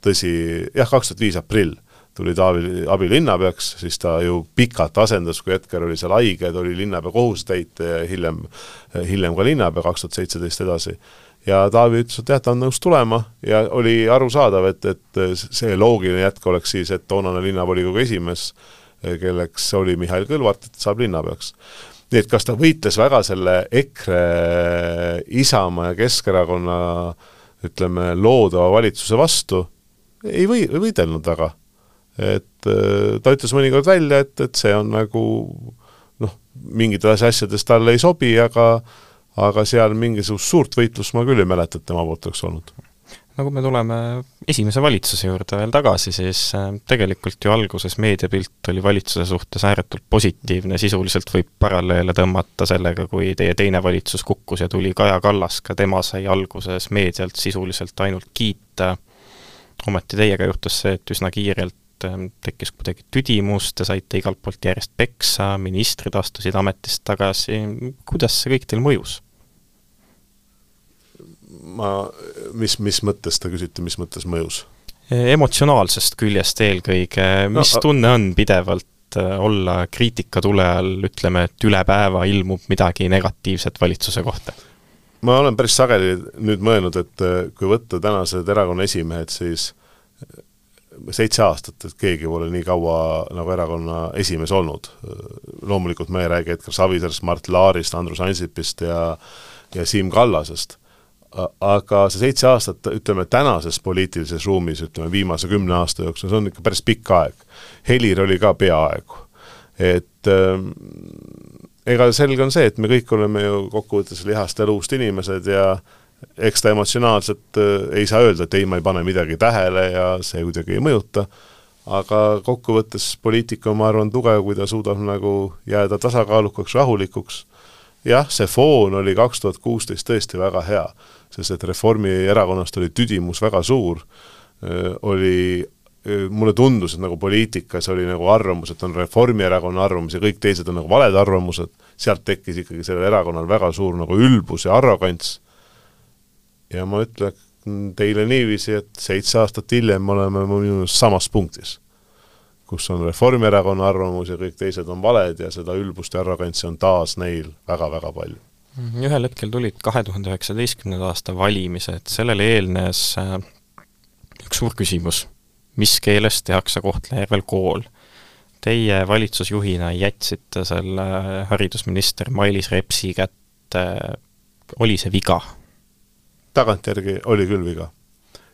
tõsi, jah, kaks tuhat viis aprill tuli Taavi abilinnapeaks, siis ta ju pikalt asendas, kui Edgar oli seal haige, ta oli linnapea kohustäitja ja hiljem, hiljem ka linnapea, kaks tuhat seitseteist edasi. ja Taavi ütles, et jah, ta on nõus tulema ja oli arusaadav, et, et see loogiline jätk oleks siis, et toonane linnavolikogu esimees, kelleks oli Mihhail Kõlvart, saab linnapeaks. Nii et kas ta võitles väga selle EKRE, Isamaa ja Keskerakonna ütleme, loodava valitsuse vastu, ei või, võidelnud väga et äh, ta ütles mõnikord välja, et, et see on nagu noh, mingites asjades talle ei sobi, aga aga seal mingisugust suurt võitlust ma küll ei mäleta, et tema poolt oleks olnud. No kui me tuleme esimese valitsuse juurde veel tagasi, siis äh, tegelikult ju alguses meediapilt oli valitsuse suhtes ääretult positiivne, sisuliselt võib paralleele tõmmata sellega, kui teie teine valitsus kukkus ja tuli Kaja Kallas, ka tema sai alguses meedialt sisuliselt ainult kiita, ometi teiega juhtus see, et üsna kiirelt Ähm, tekkis kuidagi tüdimus, te saite igalt poolt järjest peksa, ministrid astusid ametist tagasi, kuidas see kõik teil mõjus? ma, mis, mis mõttes te küsite, mis mõttes mõjus? E, emotsionaalsest küljest eelkõige, mis no, tunne on pidevalt äh, olla kriitika tule all, ütleme, et üle päeva ilmub midagi negatiivset valitsuse kohta? ma olen päris sageli nüüd mõelnud, et äh, kui võtta tänased erakonna esimehed, siis seitse aastat, et keegi pole nii kaua nagu erakonna esimees olnud. loomulikult me ei räägi Edgar Savisaarest, Mart Laarist, Andrus Ansipist ja ja Siim Kallasest. aga see seitse aastat, ütleme tänases poliitilises ruumis, ütleme viimase kümne aasta jooksul, see on ikka päris pikk aeg. Helir oli ka peaaegu. et äh, ega selge on see, et me kõik oleme ju kokkuvõttes lihast ja luust inimesed ja äh, eks ta emotsionaalselt äh, ei saa öelda, et ei, ma ei pane midagi tähele ja see kuidagi ei mõjuta, aga kokkuvõttes poliitika, ma arvan, tugev, kui ta suudab nagu jääda tasakaalukaks, rahulikuks. jah, see foon oli kaks tuhat kuusteist tõesti väga hea, sest et Reformierakonnast oli tüdimus väga suur, äh, oli äh, mulle tundus, et nagu poliitikas oli nagu arvamus, et on Reformierakonna arvamus ja kõik teised on nagu valed arvamused, sealt tekkis ikkagi sellel erakonnal väga suur nagu ülbus ja arrogants ja ma ütlen teile niiviisi, et seitse aastat hiljem me oleme minu meelest samas punktis, kus on Reformierakonna arvamus ja kõik teised on valed ja seda ülbust ja arrogantsi on taas neil väga-väga palju ühel hetkel tulid kahe tuhande üheksateistkümnenda aasta valimised, sellele eelnes äh, üks suur küsimus, mis keeles tehakse Kohtla-Järvel kool? Teie valitsusjuhina jätsite selle haridusminister Mailis Repsi kätte, oli see viga? Tagantjärgi oli küll viga.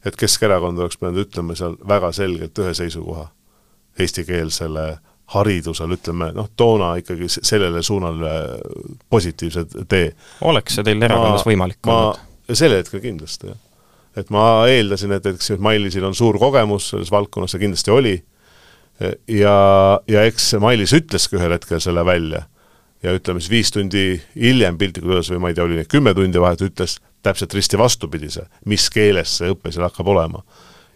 et Keskerakond oleks pidanud ütlema seal väga selgelt ühe seisukoha eestikeelsele haridusele, ütleme noh, toona ikkagi sellele suunale positiivse tee. oleks see teil erakonnas ma, võimalik ma, olnud? sel hetkel kindlasti, jah. et ma eeldasin, et, et Mailisil on suur kogemus selles valdkonnas, see kindlasti oli, ja, ja eks Mailis ütleski ühel hetkel selle välja ja ütleme siis viis tundi hiljem piltlikult öeldes või ma ei tea, oli neid kümme tundi vahet, ütles täpselt risti vastupidise, mis keeles see õpe seal hakkab olema.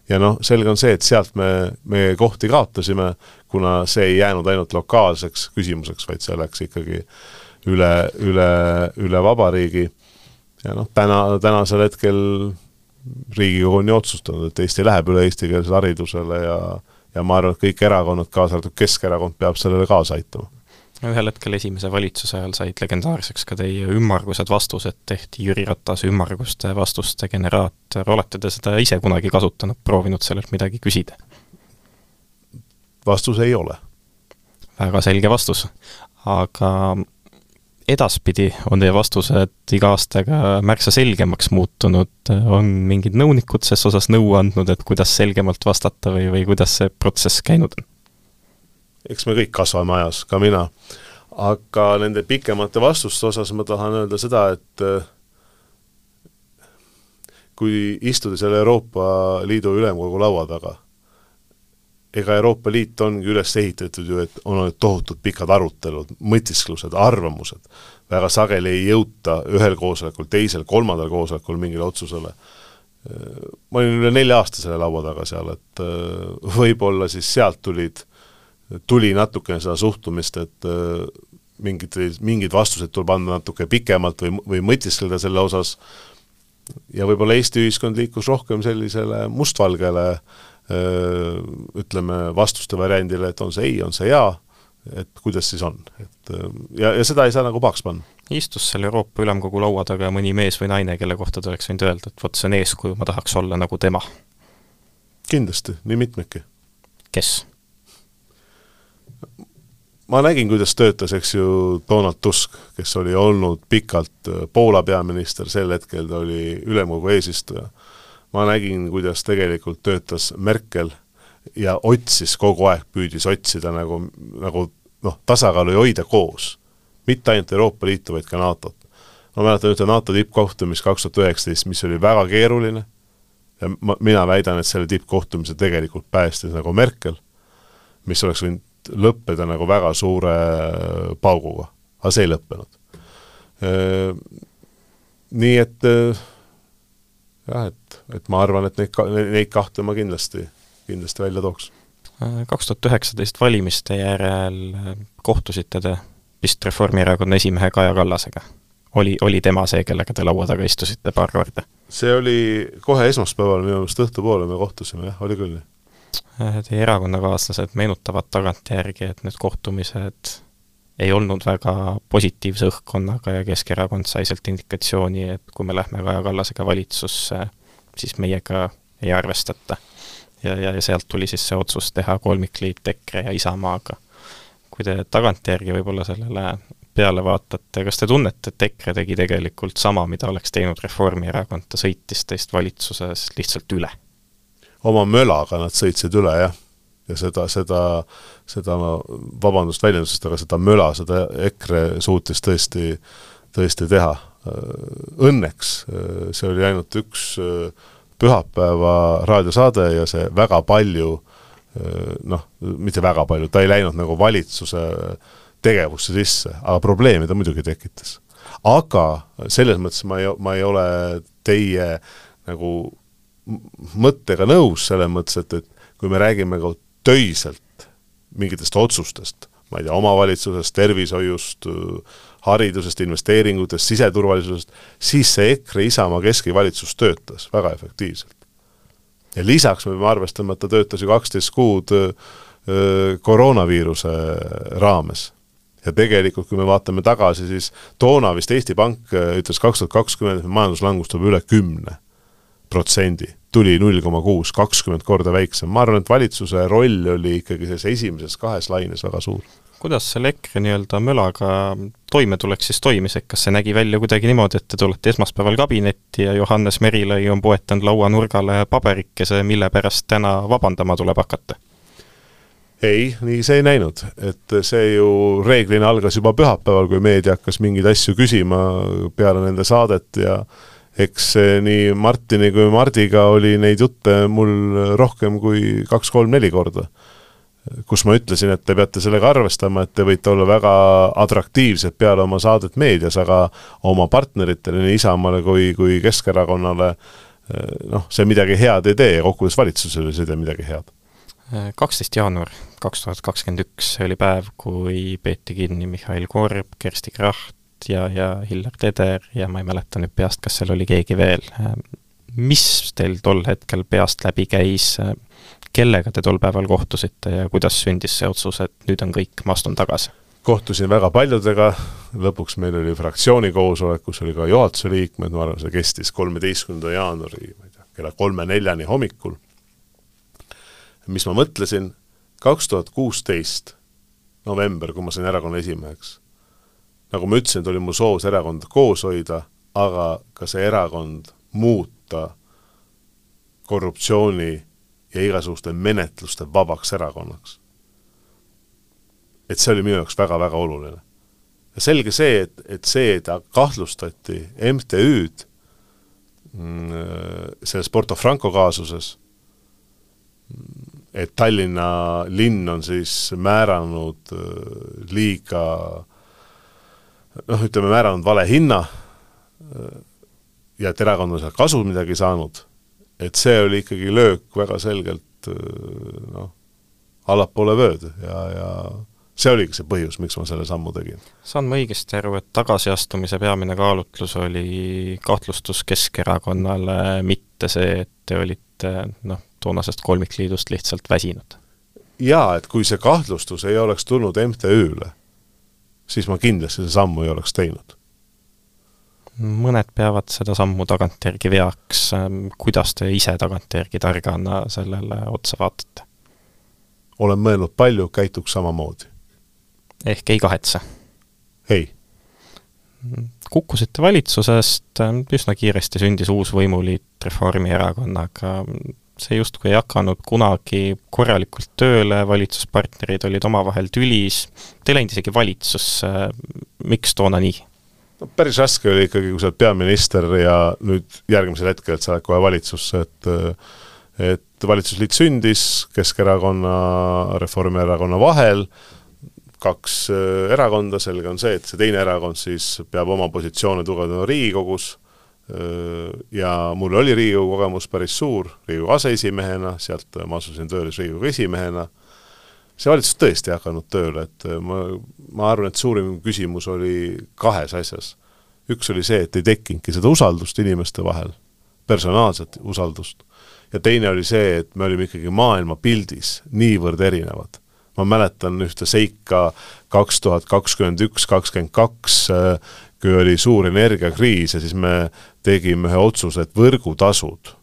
Ja noh, selge on see, et sealt me, me kohti kaotasime, kuna see ei jäänud ainult lokaalseks küsimuseks, vaid see läks ikkagi üle, üle, üle vabariigi. Ja noh, täna, tänasel hetkel Riigikogu on ju otsustanud, et Eesti läheb üle eestikeelsele haridusele ja ja ma arvan, et kõik erakonnad, kaasa arvatud Keskerakond, peab sellele kaasa aitama ühel hetkel esimese valitsuse ajal said legendaarseks ka teie ümmargused vastused, tehti Jüri Ratase ümmarguste vastuste generaator, olete te seda ise kunagi kasutanud, proovinud sellelt midagi küsida? vastus ei ole. väga selge vastus. aga edaspidi on teie vastused iga aastaga märksa selgemaks muutunud, on mingid nõunikud ses osas nõu andnud, et kuidas selgemalt vastata või, või kuidas see protsess käinud on? Eks me kõik kasvame ajas, ka mina. aga nende pikemate vastuste osas ma tahan öelda seda, et äh, kui istuda seal Euroopa Liidu Ülemkogu laua taga, ega Euroopa Liit ongi üles ehitatud ju, et on olnud tohutult pikad arutelud, mõtisklused, arvamused, väga sageli ei jõuta ühel koosolekul, teisel, kolmandal koosolekul mingile otsusele. Äh, ma olin üle nelja aasta selle laua taga seal, et äh, võib-olla siis sealt tulid tuli natukene seda suhtumist, et äh, mingid, mingid vastused tuleb anda natuke pikemalt või, või mõtiskleda selle osas, ja võib-olla Eesti ühiskond liikus rohkem sellisele mustvalgele äh, ütleme, vastuste variandile, et on see ei, on see jaa, et kuidas siis on, et äh, ja, ja seda ei saa nagu pahaks panna. istus seal Euroopa Ülemkogu laua taga mõni mees või naine, kelle kohta te oleks võinud öelda, et vot see on eeskuju, ma tahaks olla nagu tema? kindlasti, nii mitmedki. kes? Ma nägin, kuidas töötas, eks ju, Donald Tusk, kes oli olnud pikalt äh, Poola peaminister, sel hetkel ta oli ülemkogu eesistuja. ma nägin, kuidas tegelikult töötas Merkel ja otsis kogu aeg, püüdis otsida nagu, nagu noh, tasakaalu ja hoida koos. mitte ainult Euroopa Liitu, vaid ka NATO-t. ma mäletan ühte NATO tippkohtumist kaks tuhat üheksateist, mis oli väga keeruline ja ma, mina väidan, et selle tippkohtumise tegelikult päästis nagu Merkel, mis oleks võinud lõppeda nagu väga suure pauguga, aga see ei lõppenud. Nii et jah, et, et ma arvan, et neid, neid kahte ma kindlasti, kindlasti välja tooks. kaks tuhat üheksateist valimiste järel kohtusite te vist Reformierakonna esimehe Kaja Kallasega? oli, oli tema see, kellega te laua taga istusite paar korda? see oli kohe esmaspäeval minu meelest õhtupoole me kohtusime, jah, oli küll nii Äh, teie erakonnakaaslased meenutavad tagantjärgi, et need kohtumised ei olnud väga positiivse õhkkonnaga ja Keskerakond sai sealt indikatsiooni, et kui me lähme Kaja Kallasega valitsusse, siis meiega ei arvestata. ja, ja, ja sealt tuli siis see otsus teha kolmikliit EKRE ja Isamaaga. kui te tagantjärgi võib-olla sellele peale vaatate, kas te tunnete, et EKRE tegi tegelikult sama, mida oleks teinud Reformierakond, ta sõitis teist valitsuses lihtsalt üle? Oma mölaga nad sõitsid üle, jah. ja seda, seda, seda, vabandust väljendusest, aga seda möla, seda EKRE suutis tõesti, tõesti teha. Õnneks see oli ainult üks pühapäeva raadiosaade ja see väga palju noh, mitte väga palju, ta ei läinud nagu valitsuse tegevusse sisse, aga probleeme ta muidugi tekitas. aga selles mõttes ma ei, ma ei ole teie nagu mõttega nõus, selles mõttes, et, et kui me räägime ka töiselt mingitest otsustest, ma ei tea, omavalitsusest, tervishoiust, haridusest, investeeringutest, siseturvalisusest, siis see EKRE Isamaa keskvalitsus töötas väga efektiivselt. ja lisaks me peame arvestama, et ta töötas ju kaksteist kuud öö, koroonaviiruse raames. ja tegelikult, kui me vaatame tagasi, siis toona vist Eesti Pank ütles kaks tuhat kakskümmend, et majanduslangus tuleb üle kümne protsendi, tuli null koma kuus, kakskümmend korda väiksem, ma arvan, et valitsuse roll oli ikkagi selles esimeses kahes laines väga suur. kuidas selle EKRE nii-öelda mölaga toimetulek siis toimis, et kas see nägi välja kuidagi niimoodi, et te tulete esmaspäeval kabinetti ja Johannes Merilõi on poetanud lauanurgale paberikese, mille pärast täna vabandama tuleb hakata? ei, nii see ei näinud, et see ju reeglina algas juba pühapäeval, kui meedia hakkas mingeid asju küsima peale nende saadet ja eks nii Martini kui Mardiga oli neid jutte mul rohkem kui kaks-kolm-neli korda. kus ma ütlesin, et te peate sellega arvestama, et te võite olla väga atraktiivsed peale oma saadet meedias, aga oma partneritele, nii Isamaale kui, kui Keskerakonnale noh, see midagi head ei tee ja kokkuvõttes valitsusele see ei tee midagi head kaksteist jaanuar kaks tuhat kakskümmend üks, oli päev, kui peeti kinni Mihhail Korb, Kersti Kracht ja, ja Hillar Teder ja ma ei mäleta nüüd peast, kas seal oli keegi veel. mis teil tol hetkel peast läbi käis, kellega te tol päeval kohtusite ja kuidas sündis see otsus, et nüüd on kõik, ma astun tagasi? kohtusin väga paljudega, lõpuks meil oli fraktsiooni koosolek, kus oli ka juhatuse liikmed, ma arvan, see kestis kolmeteistkümnenda jaanuari, ma ei tea, kella kolme-neljani hommikul. Mis ma mõtlesin, kaks tuhat kuusteist november, kui ma sain erakonna esimeheks, nagu ma ütlesin, et oli mul soov see erakond koos hoida, aga ka see erakond muuta korruptsiooni ja igasuguste menetluste vabaks erakonnaks. et see oli minu jaoks väga-väga oluline. ja selge see, et, et see, et kahtlustati MTÜ-d mm, selles Porto Franco kaasuses, et Tallinna linn on siis määranud äh, liiga noh, ütleme, määranud vale hinna ja et erakond on sealt kasu midagi saanud, et see oli ikkagi löök väga selgelt noh, allapoole vööd ja, ja see oligi see põhjus, miks ma selle sammu tegin. saan ma õigesti aru, et tagasiastumise peamine kaalutlus oli kahtlustus Keskerakonnale, mitte see, et te olite noh, toonasest kolmikliidust lihtsalt väsinud? jaa, et kui see kahtlustus ei oleks tulnud MTÜ-le, siis ma kindlasti seda sammu ei oleks teinud. mõned peavad seda sammu tagantjärgi veaks, kuidas te ise tagantjärgi targana sellele otsa vaatate? olen mõelnud palju, käituks samamoodi. ehk ei kahetse? ei kukkusite valitsusest, üsna kiiresti sündis uus võimuliit Reformierakonnaga, see justkui ei hakanud kunagi korralikult tööle, valitsuspartnerid olid omavahel tülis, te ei läinud isegi valitsusse, miks toona nii? no päris raske oli ikkagi, kui sa oled peaminister ja nüüd järgmisel hetkel, et sa lähed kohe valitsusse, et et valitsusliit sündis Keskerakonna, Reformierakonna vahel, kaks äh, erakonda, selge on see, et see teine erakond siis peab oma positsioone tugevdama Riigikogus ja mul oli Riigikogu kogemus päris suur, Riigikogu aseesimehena, sealt ma asusin tööle Riigikogu esimehena, see valitsus tõesti ei hakanud tööle, et ma, ma arvan, et suurim küsimus oli kahes asjas. üks oli see, et ei tekkinudki seda usaldust inimeste vahel, personaalset usaldust, ja teine oli see, et me olime ikkagi maailmapildis niivõrd erinevad. ma mäletan ühte seika kaks tuhat kakskümmend üks, kakskümmend kaks, kui oli suur energiakriis ja siis me tegime ühe otsuse, et võrgutasud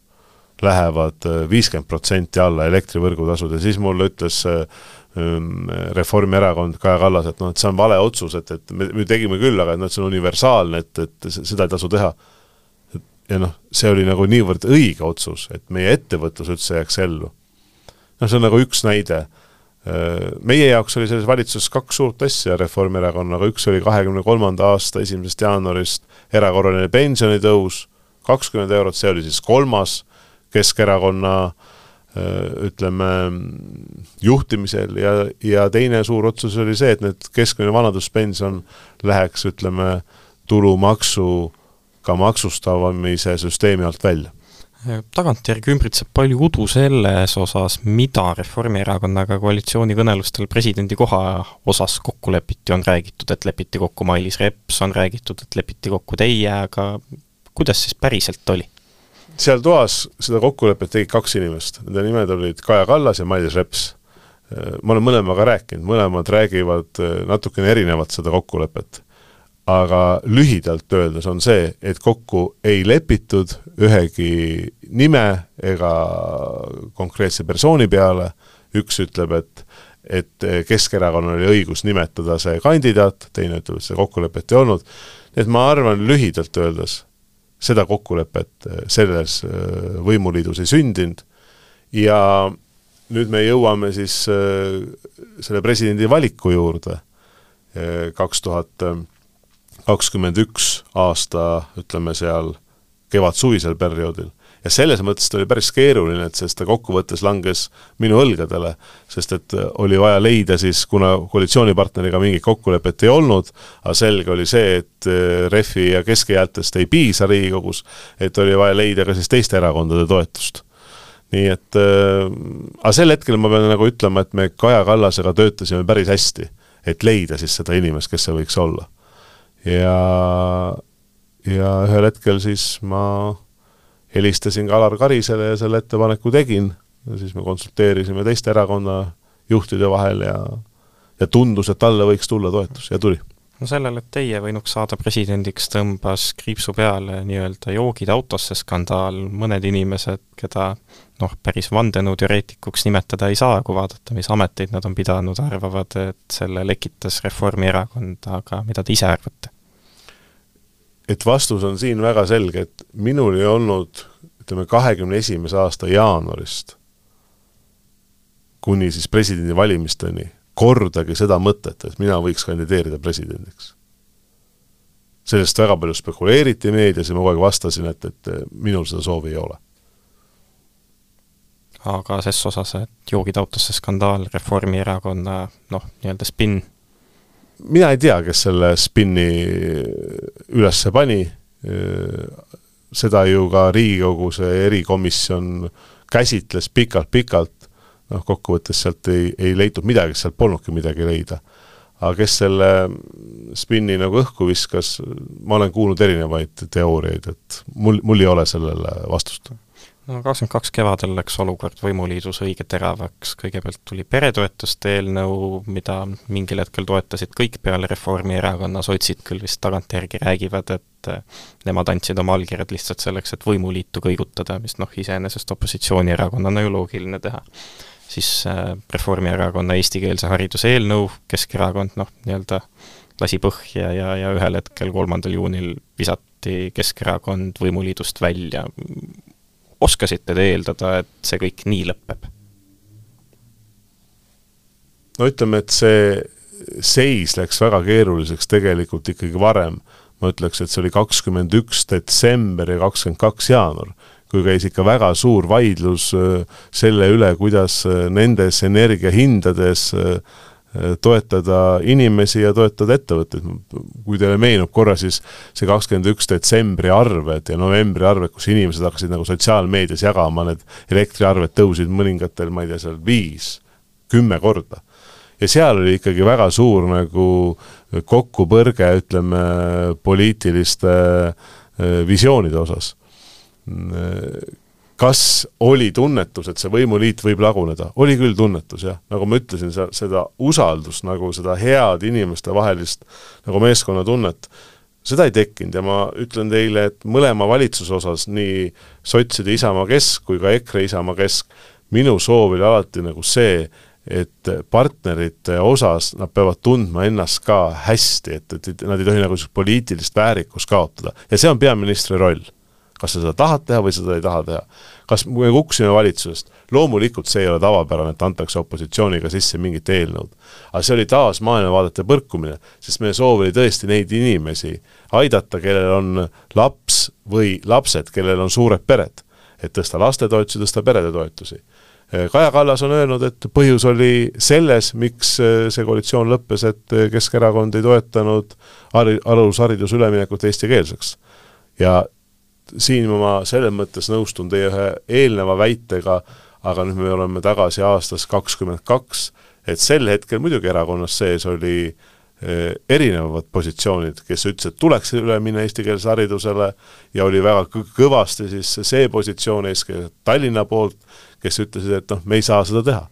lähevad äh, viiskümmend protsenti alla, elektrivõrgutasud, ja siis mulle ütles äh, Reformierakond, Kaja Kallas, et noh, et see on vale otsus, et, et me, me tegime küll, aga et noh, et see on universaalne, et, et seda ei tasu teha. ja noh, see oli nagu niivõrd õige otsus, et meie ettevõtlus üldse jääks ellu. noh, see on nagu üks näide meie jaoks oli selles valitsuses kaks suurt asja Reformierakonnaga, üks oli kahekümne kolmanda aasta esimesest jaanuarist erakorraline pensionitõus, kakskümmend eurot, see oli siis kolmas Keskerakonna äh, ütleme, juhtimisel. Ja, ja teine suur otsus oli see, et nüüd keskmine vanaduspension läheks, ütleme, tulumaksuga maksustavamise süsteemi alt välja tagantjärgi ümbritseb palju udu selles osas, mida Reformierakonnaga koalitsioonikõnelustel presidendi koha osas kokku lepiti, on räägitud, et lepiti kokku Mailis Reps, on räägitud, et lepiti kokku teie, aga kuidas siis päriselt oli? seal toas seda kokkulepet tegid kaks inimest, nende nimed olid Kaja Kallas ja Mailis Reps. ma olen mõlemaga rääkinud, mõlemad räägivad natukene erinevalt seda kokkulepet. Aga lühidalt öeldes on see, et kokku ei lepitud ühegi nime ega konkreetse persooni peale, üks ütleb, et et Keskerakonnal oli õigus nimetada see kandidaat, teine ütleb, et seda kokkulepet ei olnud, et ma arvan, lühidalt öeldes, seda kokkulepet selles võimuliidus ei sündinud. Ja nüüd me jõuame siis äh, selle presidendi valiku juurde, kaks tuhat kakskümmend üks aasta, ütleme seal kevad-suvisel perioodil. ja selles mõttes ta oli päris keeruline, et sest ta kokkuvõttes langes minu õlgadele, sest et äh, oli vaja leida siis, kuna koalitsioonipartneriga mingit kokkulepet ei olnud, aga selge oli see, et Refi ja keskehäältest ei piisa Riigikogus, et oli vaja leida ka siis teiste erakondade toetust nii et äh, aga sel hetkel ma pean nagu ütlema, et me Kaja Kallasega töötasime päris hästi, et leida siis seda inimest, kes see võiks olla. Ja, ja ühel hetkel siis ma helistasin ka Alar Karisele ja selle ettepaneku tegin, siis me konsulteerisime teiste erakonna juhtide vahel ja ja tundus, et talle võiks tulla toetus ja tuli no sellele, et teie võinuks saada presidendiks, tõmbas kriipsu peale nii-öelda joogid autosse skandaal, mõned inimesed, keda noh, päris vandenõuteoreetikuks nimetada ei saa, kui vaadata, mis ameteid nad on pidanud, arvavad, et selle lekitas Reformierakond, aga mida te ise arvate? et vastus on siin väga selge, et minul ei olnud ütleme, kahekümne esimese aasta jaanuarist kuni siis presidendivalimisteni kordagi seda mõtet, et mina võiks kandideerida presidendiks. sellest väga palju spekuleeriti meedias ja ma kogu aeg vastasin, et, et minul seda soovi ei ole. aga ses osas, et joogid autosse skandaal, Reformierakonna noh, nii-öelda spinn? mina ei tea, kes selle spinni üles pani, seda ju ka Riigikogu see erikomisjon käsitles pikalt-pikalt, noh, kokkuvõttes sealt ei, ei leitud midagi, sealt polnudki midagi leida. aga kes selle spinni nagu õhku viskas, ma olen kuulnud erinevaid teooriaid, et mul, mul ei ole sellele vastust. No kakskümmend kaks kevadel läks olukord võimuliidus õige teravaks, kõigepealt tuli peretoetuste eelnõu, mida mingil hetkel toetasid kõik peale Reformierakonna, sotsid küll vist tagantjärgi räägivad, et nemad andsid oma allkirjad lihtsalt selleks, et võimuliitu kõigutada, mis noh, iseenesest opositsioonierakonnana ju loogiline teha siis äh, Reformierakonna eestikeelse hariduse eelnõu, Keskerakond noh, nii-öelda lasi põhja ja, ja ühel hetkel, kolmandal juunil visati Keskerakond võimuliidust välja. oskasite te eeldada, et see kõik nii lõpeb? no ütleme, et see seis läks väga keeruliseks tegelikult ikkagi varem. ma ütleks, et see oli kakskümmend üks detsember ja kakskümmend kaks jaanuar kui käis ikka väga suur vaidlus äh, selle üle, kuidas äh, nendes energiahindades äh, toetada inimesi ja toetada ettevõtteid. kui teile meenub korra, siis see kakskümmend üks detsembri arved ja novembri arved, kus inimesed hakkasid nagu sotsiaalmeedias jagama, need elektriarved tõusid mõningatel, ma ei tea, seal viis, kümme korda. ja seal oli ikkagi väga suur nagu kokkupõrge, ütleme, poliitiliste visioonide osas kas oli tunnetus, et see võimuliit võib laguneda? oli küll tunnetus, jah. nagu ma ütlesin, sa, seda usaldust, nagu seda head inimestevahelist nagu meeskonnatunnet, seda ei tekkinud ja ma ütlen teile, et mõlema valitsuse osas, nii sotside Isamaa Kesk kui ka EKRE Isamaa Kesk, minu soov oli alati nagu see, et partnerite osas nad peavad tundma ennast ka hästi, et, et nad ei tohi nagu poliitilist väärikust kaotada ja see on peaministri roll kas sa seda tahad teha või seda ei taha teha. kas me kukkusime valitsusest, loomulikult see ei ole tavapärane, et antakse opositsiooniga sisse mingit eelnõud. aga see oli taas maailmavaadete põrkumine, sest meie soov oli tõesti neid inimesi aidata, kellel on laps või lapsed, kellel on suured pered. et tõsta lastetoetusi, tõsta perede toetusi Kaja Kallas on öelnud, et põhjus oli selles, miks see koalitsioon lõppes, et Keskerakond ei toetanud hari-, alushariduse üleminekut eestikeelseks. ja siin ma selles mõttes nõustun teie ühe eelneva väitega, aga nüüd me oleme tagasi aastas kakskümmend kaks, et sel hetkel muidugi erakonnas sees oli eh, erinevad positsioonid, kes ütlesid, et tuleks üle minna eestikeelsele haridusele ja oli väga kõvasti siis see positsioon eeskätt Tallinna poolt, kes ütlesid, et noh, me ei saa seda teha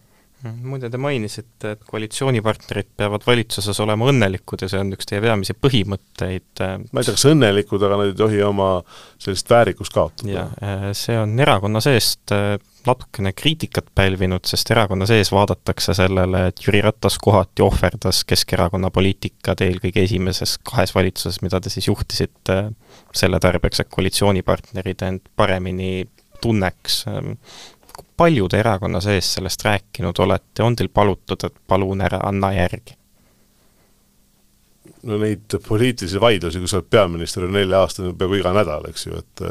muide, te mainisite, et koalitsioonipartnerid peavad valitsuses olema õnnelikud ja see on üks teie peamisi põhimõtteid. Äh, ma ei tea, kas õnnelikud, aga nad ei tohi oma sellist väärikust kaotada. äh, see on erakonna seest äh, natukene kriitikat pälvinud, sest erakonna sees vaadatakse sellele, et Jüri Ratas kohati ohverdas Keskerakonna poliitikad eelkõige esimeses kahes valitsuses, mida te siis juhtisite, selle tarbeks, et koalitsioonipartnerid end paremini tunneks palju te erakonna sees sellest rääkinud olete, on teil palutud, et palun ära anna järgi? no neid poliitilisi vaidlusi, kui sa oled peaminister nelja aastane peaaegu iga nädal, eks ju, et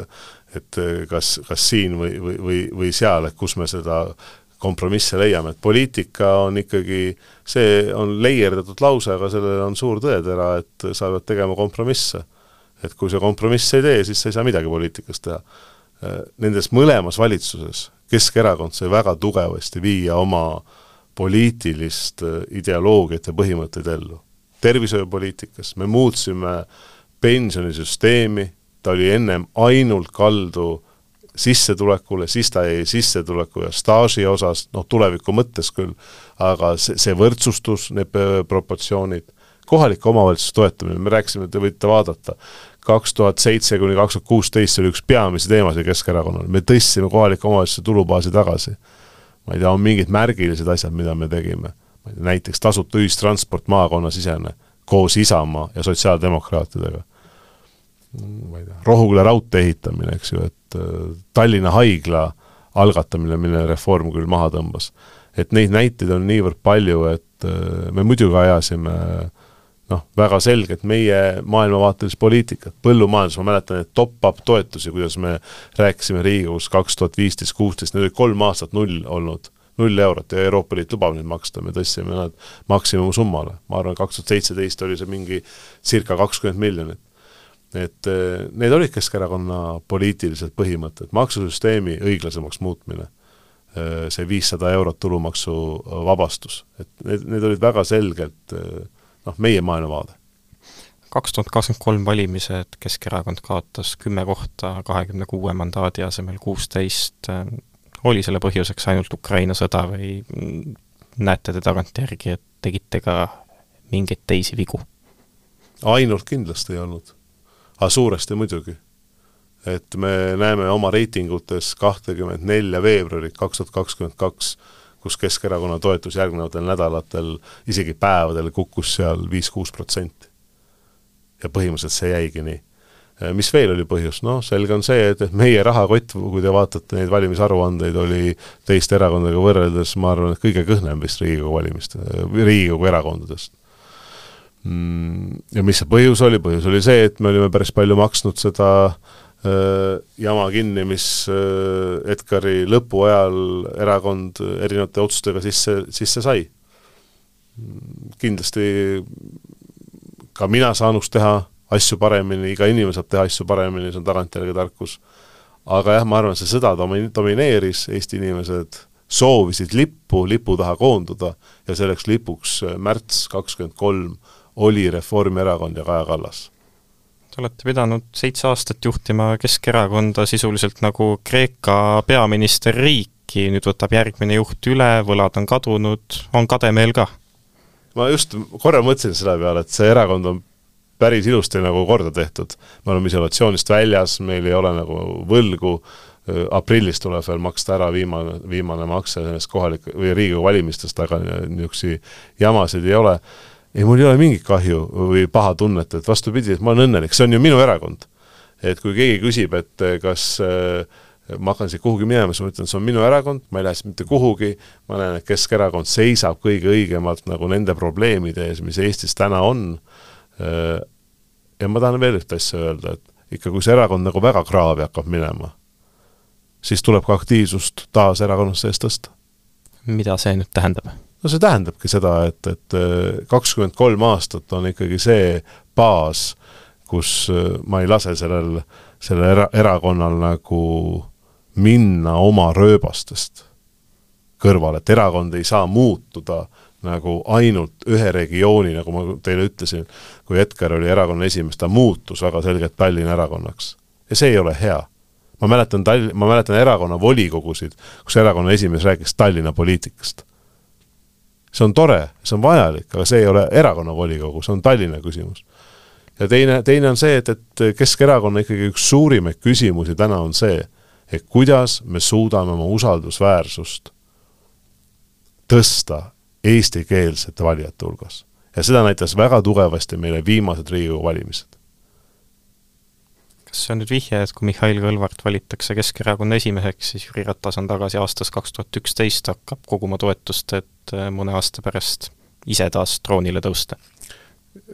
et kas, kas siin või, või, või, või seal, et kus me seda kompromisse leiame, et poliitika on ikkagi, see on leierdatud lause, aga sellel on suur tõetera, et sa pead tegema kompromisse. et kui sa kompromisse ei tee, siis sa ei saa midagi poliitikas teha. Nendes mõlemas valitsuses Keskerakond sai väga tugevasti viia oma poliitilist äh, ideoloogiat ja põhimõtteid ellu. tervishoiupoliitikas me muutsime pensionisüsteemi, ta oli ennem ainult kaldu sissetulekule, siis ta jäi sissetuleku ja staaži osas, noh tuleviku mõttes küll, aga see, see võrdsustus, need äh, proportsioonid, kohalike omavalitsuste toetamine, me rääkisime, te võite vaadata, kaks tuhat seitse kuni kaks tuhat kuusteist oli üks peamisi teemasid Keskerakonnal, me tõstsime kohalike omavalitsuste tulubaasi tagasi. ma ei tea, on mingid märgilised asjad, mida me tegime. ma ei tea, näiteks tasuta ühistransport maakonnasisene koos Isamaa ja sotsiaaldemokraatidega. ma ei tea, Rohuküla raudtee ehitamine, eks ju, et äh, Tallinna haigla algatamine, mille reform küll maha tõmbas. et neid näiteid on niivõrd palju, et äh, me muidugi ajasime äh, noh, väga selgelt meie maailmavaatelist poliitikat, põllumajandus, ma mäletan neid top-up toetusi, kuidas me rääkisime Riigikogus kaks tuhat viisteist, kuusteist, need olid kolm aastat null olnud, null eurot ja Euroopa Liit lubab neid maksta, me tõstsime nad maksimumsummale. ma arvan, kaks tuhat seitseteist oli see mingi circa kakskümmend miljonit. et eh, need olid Keskerakonna poliitilised põhimõtted, maksusüsteemi õiglasemaks muutmine eh, see viissada eurot tulumaksuvabastus, et need, need olid väga selgelt äh, noh, meie maailmavaade. kaks tuhat kakskümmend kolm valimised Keskerakond kaotas kümme kohta kahekümne kuue mandaadi asemel kuusteist, oli selle põhjuseks ainult Ukraina sõda või näete te tagantjärgi, et tegite ka mingeid teisi vigu? ainult kindlasti ei olnud, aga suuresti muidugi. et me näeme oma reitingutes kahtekümmet nelja veebruarit kaks tuhat kakskümmend kaks kus Keskerakonna toetus järgnevatel nädalatel, isegi päevadel kukkus seal viis-kuus protsenti. ja põhimõtteliselt see jäigi nii. Äh, mis veel oli põhjus, noh, selge on see, et, et meie rahakott, kui te vaatate neid valimisaruandeid, oli teiste erakondadega võrreldes, ma arvan, et kõige kõhnem vist Riigikogu valimiste, Riigikogu erakondadest mm, ja mis see põhjus oli, põhjus oli see, et me olime päris palju maksnud seda äh, Äh, jama kinni, mis äh, Edgari lõpu ajal erakond erinevate otsustega sisse, sisse sai. kindlasti ka mina saanuks teha asju paremini, iga inimene saab teha asju paremini, see on tagantjärgi tarkus. aga jah, ma arvan, see sõda domi-, domineeris, Eesti inimesed soovisid lippu, lipu taha koonduda ja selleks lipuks äh, märts kakskümmend kolm oli Reformierakond ja Kaja Kallas Te olete pidanud seitse aastat juhtima Keskerakonda sisuliselt nagu Kreeka peaministerriiki, nüüd võtab järgmine juht üle, võlad on kadunud, on kademeel ka? ma just korra mõtlesin selle peale, et see erakond on päris ilusti nagu korda tehtud. me oleme isolatsioonist väljas, meil ei ole nagu võlgu, aprillis tuleb veel maksta ära viimane, viimane makse nendest kohalike või Riigikogu valimistest, aga niisuguseid jamasid ei ole ei, mul ei ole mingit kahju või paha tunnet, et vastupidi, et ma olen õnnelik, see on ju minu erakond. et kui keegi küsib, et eh, kas äh, ma hakkan siit kuhugi minema, siis ma ütlen, see on minu erakond, ma ei lähe siit mitte kuhugi, ma näen, et Keskerakond seisab kõige õigemalt nagu nende probleemide ees, mis Eestis täna on, eh, ja ma tahan veel ühte asja öelda, et ikka kui see erakond nagu väga kraavi hakkab minema, siis tuleb ka aktiivsust taas erakonna sees tõsta. mida see nüüd tähendab? No see tähendabki seda, et, et äh, kakskümmend kolm aastat on ikkagi see baas, kus äh, ma ei lase sellel, sellel era-, erakonnal nagu minna oma rööbastest kõrvale, et erakond ei saa muutuda nagu ainult ühe regiooni, nagu ma teile ütlesin, kui Edgar oli erakonna esimees, ta muutus väga selgelt Tallinna erakonnaks. ja see ei ole hea. ma mäletan Tall-, ma mäletan erakonna volikogusid, kus erakonna esimees rääkis Tallinna poliitikast see on tore, see on vajalik, aga see ei ole erakonna volikogu, see on Tallinna küsimus. ja teine, teine on see, et, et Keskerakonna ikkagi üks suurimaid küsimusi täna on see, et kuidas me suudame oma usaldusväärsust tõsta eestikeelsete valijate hulgas. ja seda näitas väga tugevasti meile viimased Riigikogu valimised. See on nüüd vihje, et kui Mihhail Kõlvart valitakse Keskerakonna esimeheks, siis Jüri Ratas on tagasi aastast kaks tuhat üksteist, hakkab koguma toetust, et äh, mõne aasta pärast ise taas troonile tõusta?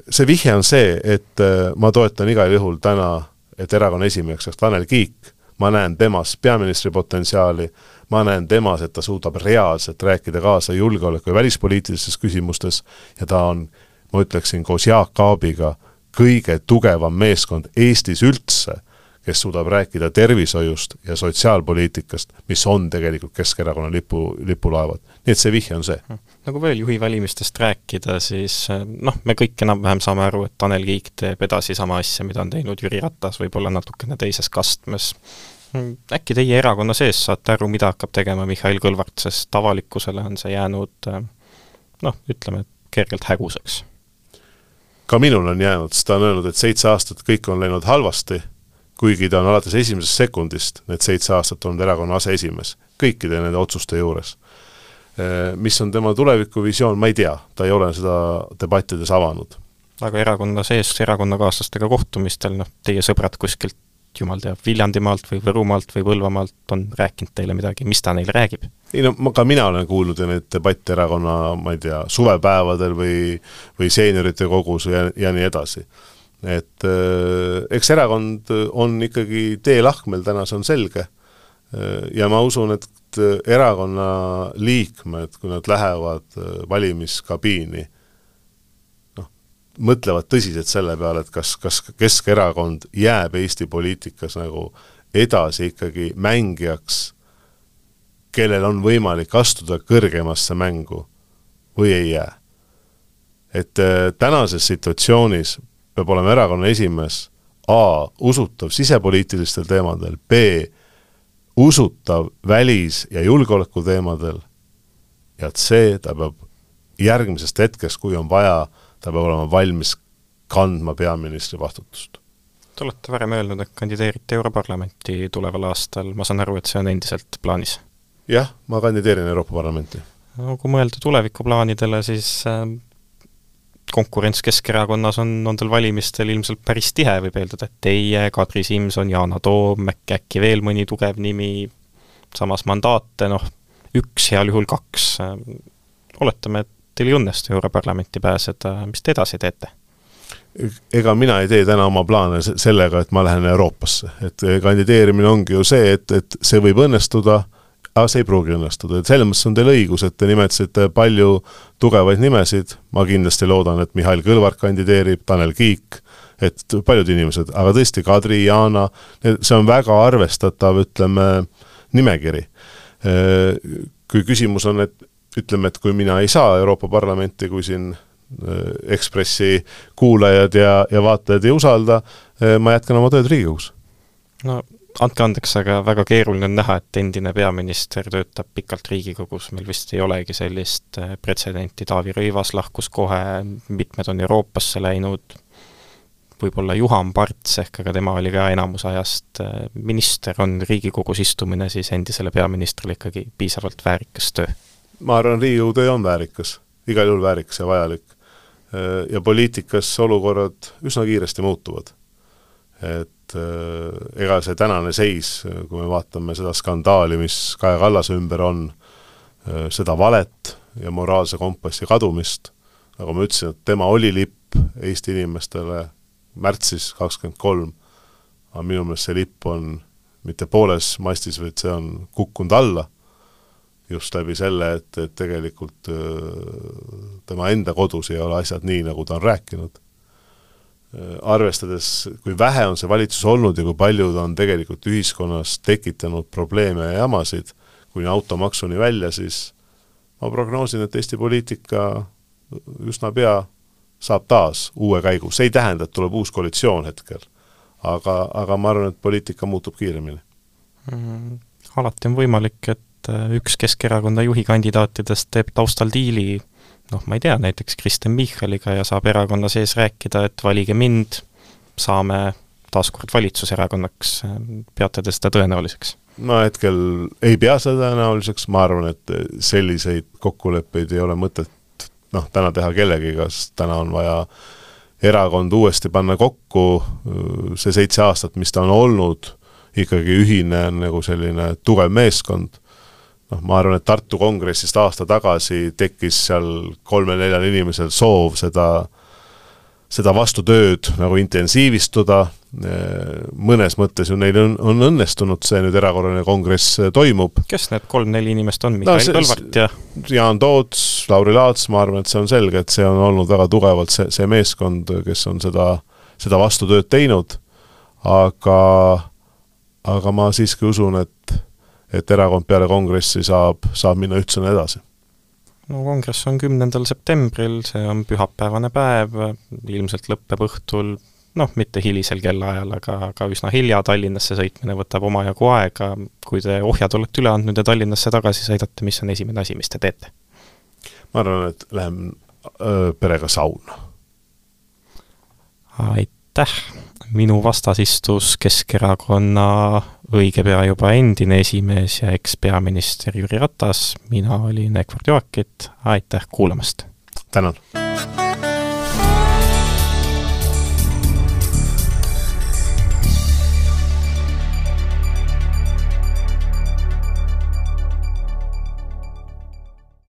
see vihje on see, et äh, ma toetan igal juhul täna, et erakonna esimeheks saaks Tanel Kiik, ma näen temas peaministri potentsiaali, ma näen temas, et ta suudab reaalselt rääkida kaasa julgeoleku- ja välispoliitilistes küsimustes ja ta on, ma ütleksin, koos Jaak Aabiga kõige tugevam meeskond Eestis üldse, kes suudab rääkida tervishoiust ja sotsiaalpoliitikast, mis on tegelikult Keskerakonna lipu, lipulaevad. nii et see vihje on see. nagu veel juhi valimistest rääkida, siis noh, me kõik enam-vähem saame aru, et Tanel Kiik teeb edasi sama asja, mida on teinud Jüri Ratas, võib-olla natukene teises kastmes äkki teie erakonna sees saate aru, mida hakkab tegema Mihhail Kõlvart, sest avalikkusele on see jäänud noh, ütleme, kergelt häguseks? Ka minul on jäänud, sest ta on öelnud, et seitse aastat kõik on läinud halvasti, kuigi ta on alates esimesest sekundist need seitse aastat olnud erakonna aseesimees, kõikide nende otsuste juures. Mis on tema tulevikuvisioon, ma ei tea, ta ei ole seda debattides avanud. aga erakonna sees erakonnakaaslastega kohtumistel, noh, teie sõbrad kuskilt jumal teab, Viljandimaalt või Võrumaalt või Põlvamaalt on rääkinud teile midagi, mis ta neile räägib? Ei no ka mina olen kuulnud ju neid debatte erakonna, ma ei tea, suvepäevadel või või seeniorite kogus ja, ja nii edasi. et äh, eks erakond on ikkagi teelahkmel täna, see on selge äh,, ja ma usun, et erakonna liikmed, kui nad lähevad äh, valimiskabiini, mõtlevad tõsiselt selle peale, et kas, kas Keskerakond jääb Eesti poliitikas nagu edasi ikkagi mängijaks, kellel on võimalik astuda kõrgemasse mängu või ei jää. et äh, tänases situatsioonis peab olema erakonna esimees A usutav sisepoliitilistel teemadel, B usutav välis- ja julgeolekuteemadel ja C ta peab järgmisest hetkest, kui on vaja, ta peab olema valmis kandma peaministri vastutust. Te olete varem öelnud, et kandideerite Europarlamenti tuleval aastal, ma saan aru, et see on endiselt plaanis? Jah, ma kandideerin Euroopa Parlamenti. no kui mõelda tulevikuplaanidele, siis äh, konkurents Keskerakonnas on, on teil valimistel ilmselt päris tihe, võib eeldada, et teie, Kadri Simson, Yana Toom, äkki, äkki veel mõni tugev nimi, samas mandaate, noh, üks, heal juhul kaks, äh, oletame, et teil ei õnnestu Europarlamenti pääseda, mis te edasi teete? ega mina ei tee täna oma plaane sellega, et ma lähen Euroopasse, et kandideerimine ongi ju see, et, et see võib õnnestuda, aga see ei pruugi õnnestuda, et selles mõttes on teil õigus, et te nimetasite palju tugevaid nimesid, ma kindlasti loodan, et Mihhail Kõlvart kandideerib, Tanel Kiik, et paljud inimesed, aga tõesti, Kadri, Yana, see on väga arvestatav, ütleme, nimekiri. Kui küsimus on, et ütleme, et kui mina ei saa Euroopa Parlamenti, kui siin äh, Ekspressi kuulajad ja, ja vaatajad ei usalda, äh, ma jätkan oma tööd Riigikogus. no andke andeks, aga väga keeruline on näha, et endine peaminister töötab pikalt Riigikogus, meil vist ei olegi sellist äh, pretsedenti, Taavi Rõivas lahkus kohe, mitmed on Euroopasse läinud, võib-olla Juhan Parts ehk aga tema oli ka enamus ajast minister, on Riigikogus istumine siis endisele peaministrile ikkagi piisavalt väärikas töö ma arvan, Riigikogu töö on väärikas, igal juhul väärikas ja vajalik. Ja poliitikas olukorrad üsna kiiresti muutuvad. Et äh, ega see tänane seis, kui me vaatame seda skandaali, mis Kaja Kallase ümber on, äh, seda valet ja moraalse kompassi kadumist, nagu ma ütlesin, et tema oli lipp Eesti inimestele märtsis kakskümmend kolm, aga minu meelest see lipp on mitte pooles mastis, vaid see on kukkunud alla just läbi selle, et, et tegelikult tema enda kodus ei ole asjad nii, nagu ta on rääkinud. Arvestades, kui vähe on see valitsus olnud ja kui palju ta on tegelikult ühiskonnas tekitanud probleeme ja jamasid, kuni automaksuni välja, siis ma prognoosin, et Eesti poliitika üsna pea saab taas uue käigu, see ei tähenda, et tuleb uus koalitsioon hetkel, aga, aga ma arvan, et poliitika muutub kiiremini mm,. Alati on võimalik, et et äh, üks Keskerakonna juhi kandidaatidest teeb taustal diili noh, ma ei tea, näiteks Kristen Michaliga ja saab erakonna sees rääkida, et valige mind, saame taaskord valitsuserakonnaks, peate te seda tõenäoliseks? ma hetkel ei pea seda tõenäoliseks, ma arvan, et selliseid kokkuleppeid ei ole mõtet noh, täna teha kellegiga, sest täna on vaja erakond uuesti panna kokku, see seitse aastat, mis ta on olnud, ikkagi ühine nagu selline tugev meeskond, noh, ma arvan, et Tartu kongressist aasta tagasi tekkis seal kolmel-neljal inimesel soov seda seda vastutööd nagu intensiivistuda, mõnes mõttes ju neil on, on õnnestunud, see nüüd erakorraline kongress toimub. kes need kolm-neli inimest on, Mihhail no, Kõlvart ja? Jaan Toots, Lauri Laats, ma arvan, et see on selge, et see on olnud väga tugevalt see, see meeskond, kes on seda, seda vastutööd teinud, aga, aga ma siiski usun, et, et erakond peale kongressi saab, saab minna ühtsena edasi no kongress on kümnendal septembril, see on pühapäevane päev, ilmselt lõpeb õhtul noh, mitte hilisel kellaajal, aga, aga üsna hilja, Tallinnasse sõitmine võtab omajagu aega, kui te ohjad olete üle andnud ja Tallinnasse tagasi sõidate, mis on esimene asi, mis te teete? ma arvan, et lähen öö, perega sauna. aitäh! Minu vastas istus Keskerakonna õige pea juba endine esimees ja ekspeaminister Jüri Ratas, mina olin Egvard Joakit, aitäh kuulamast! tänan!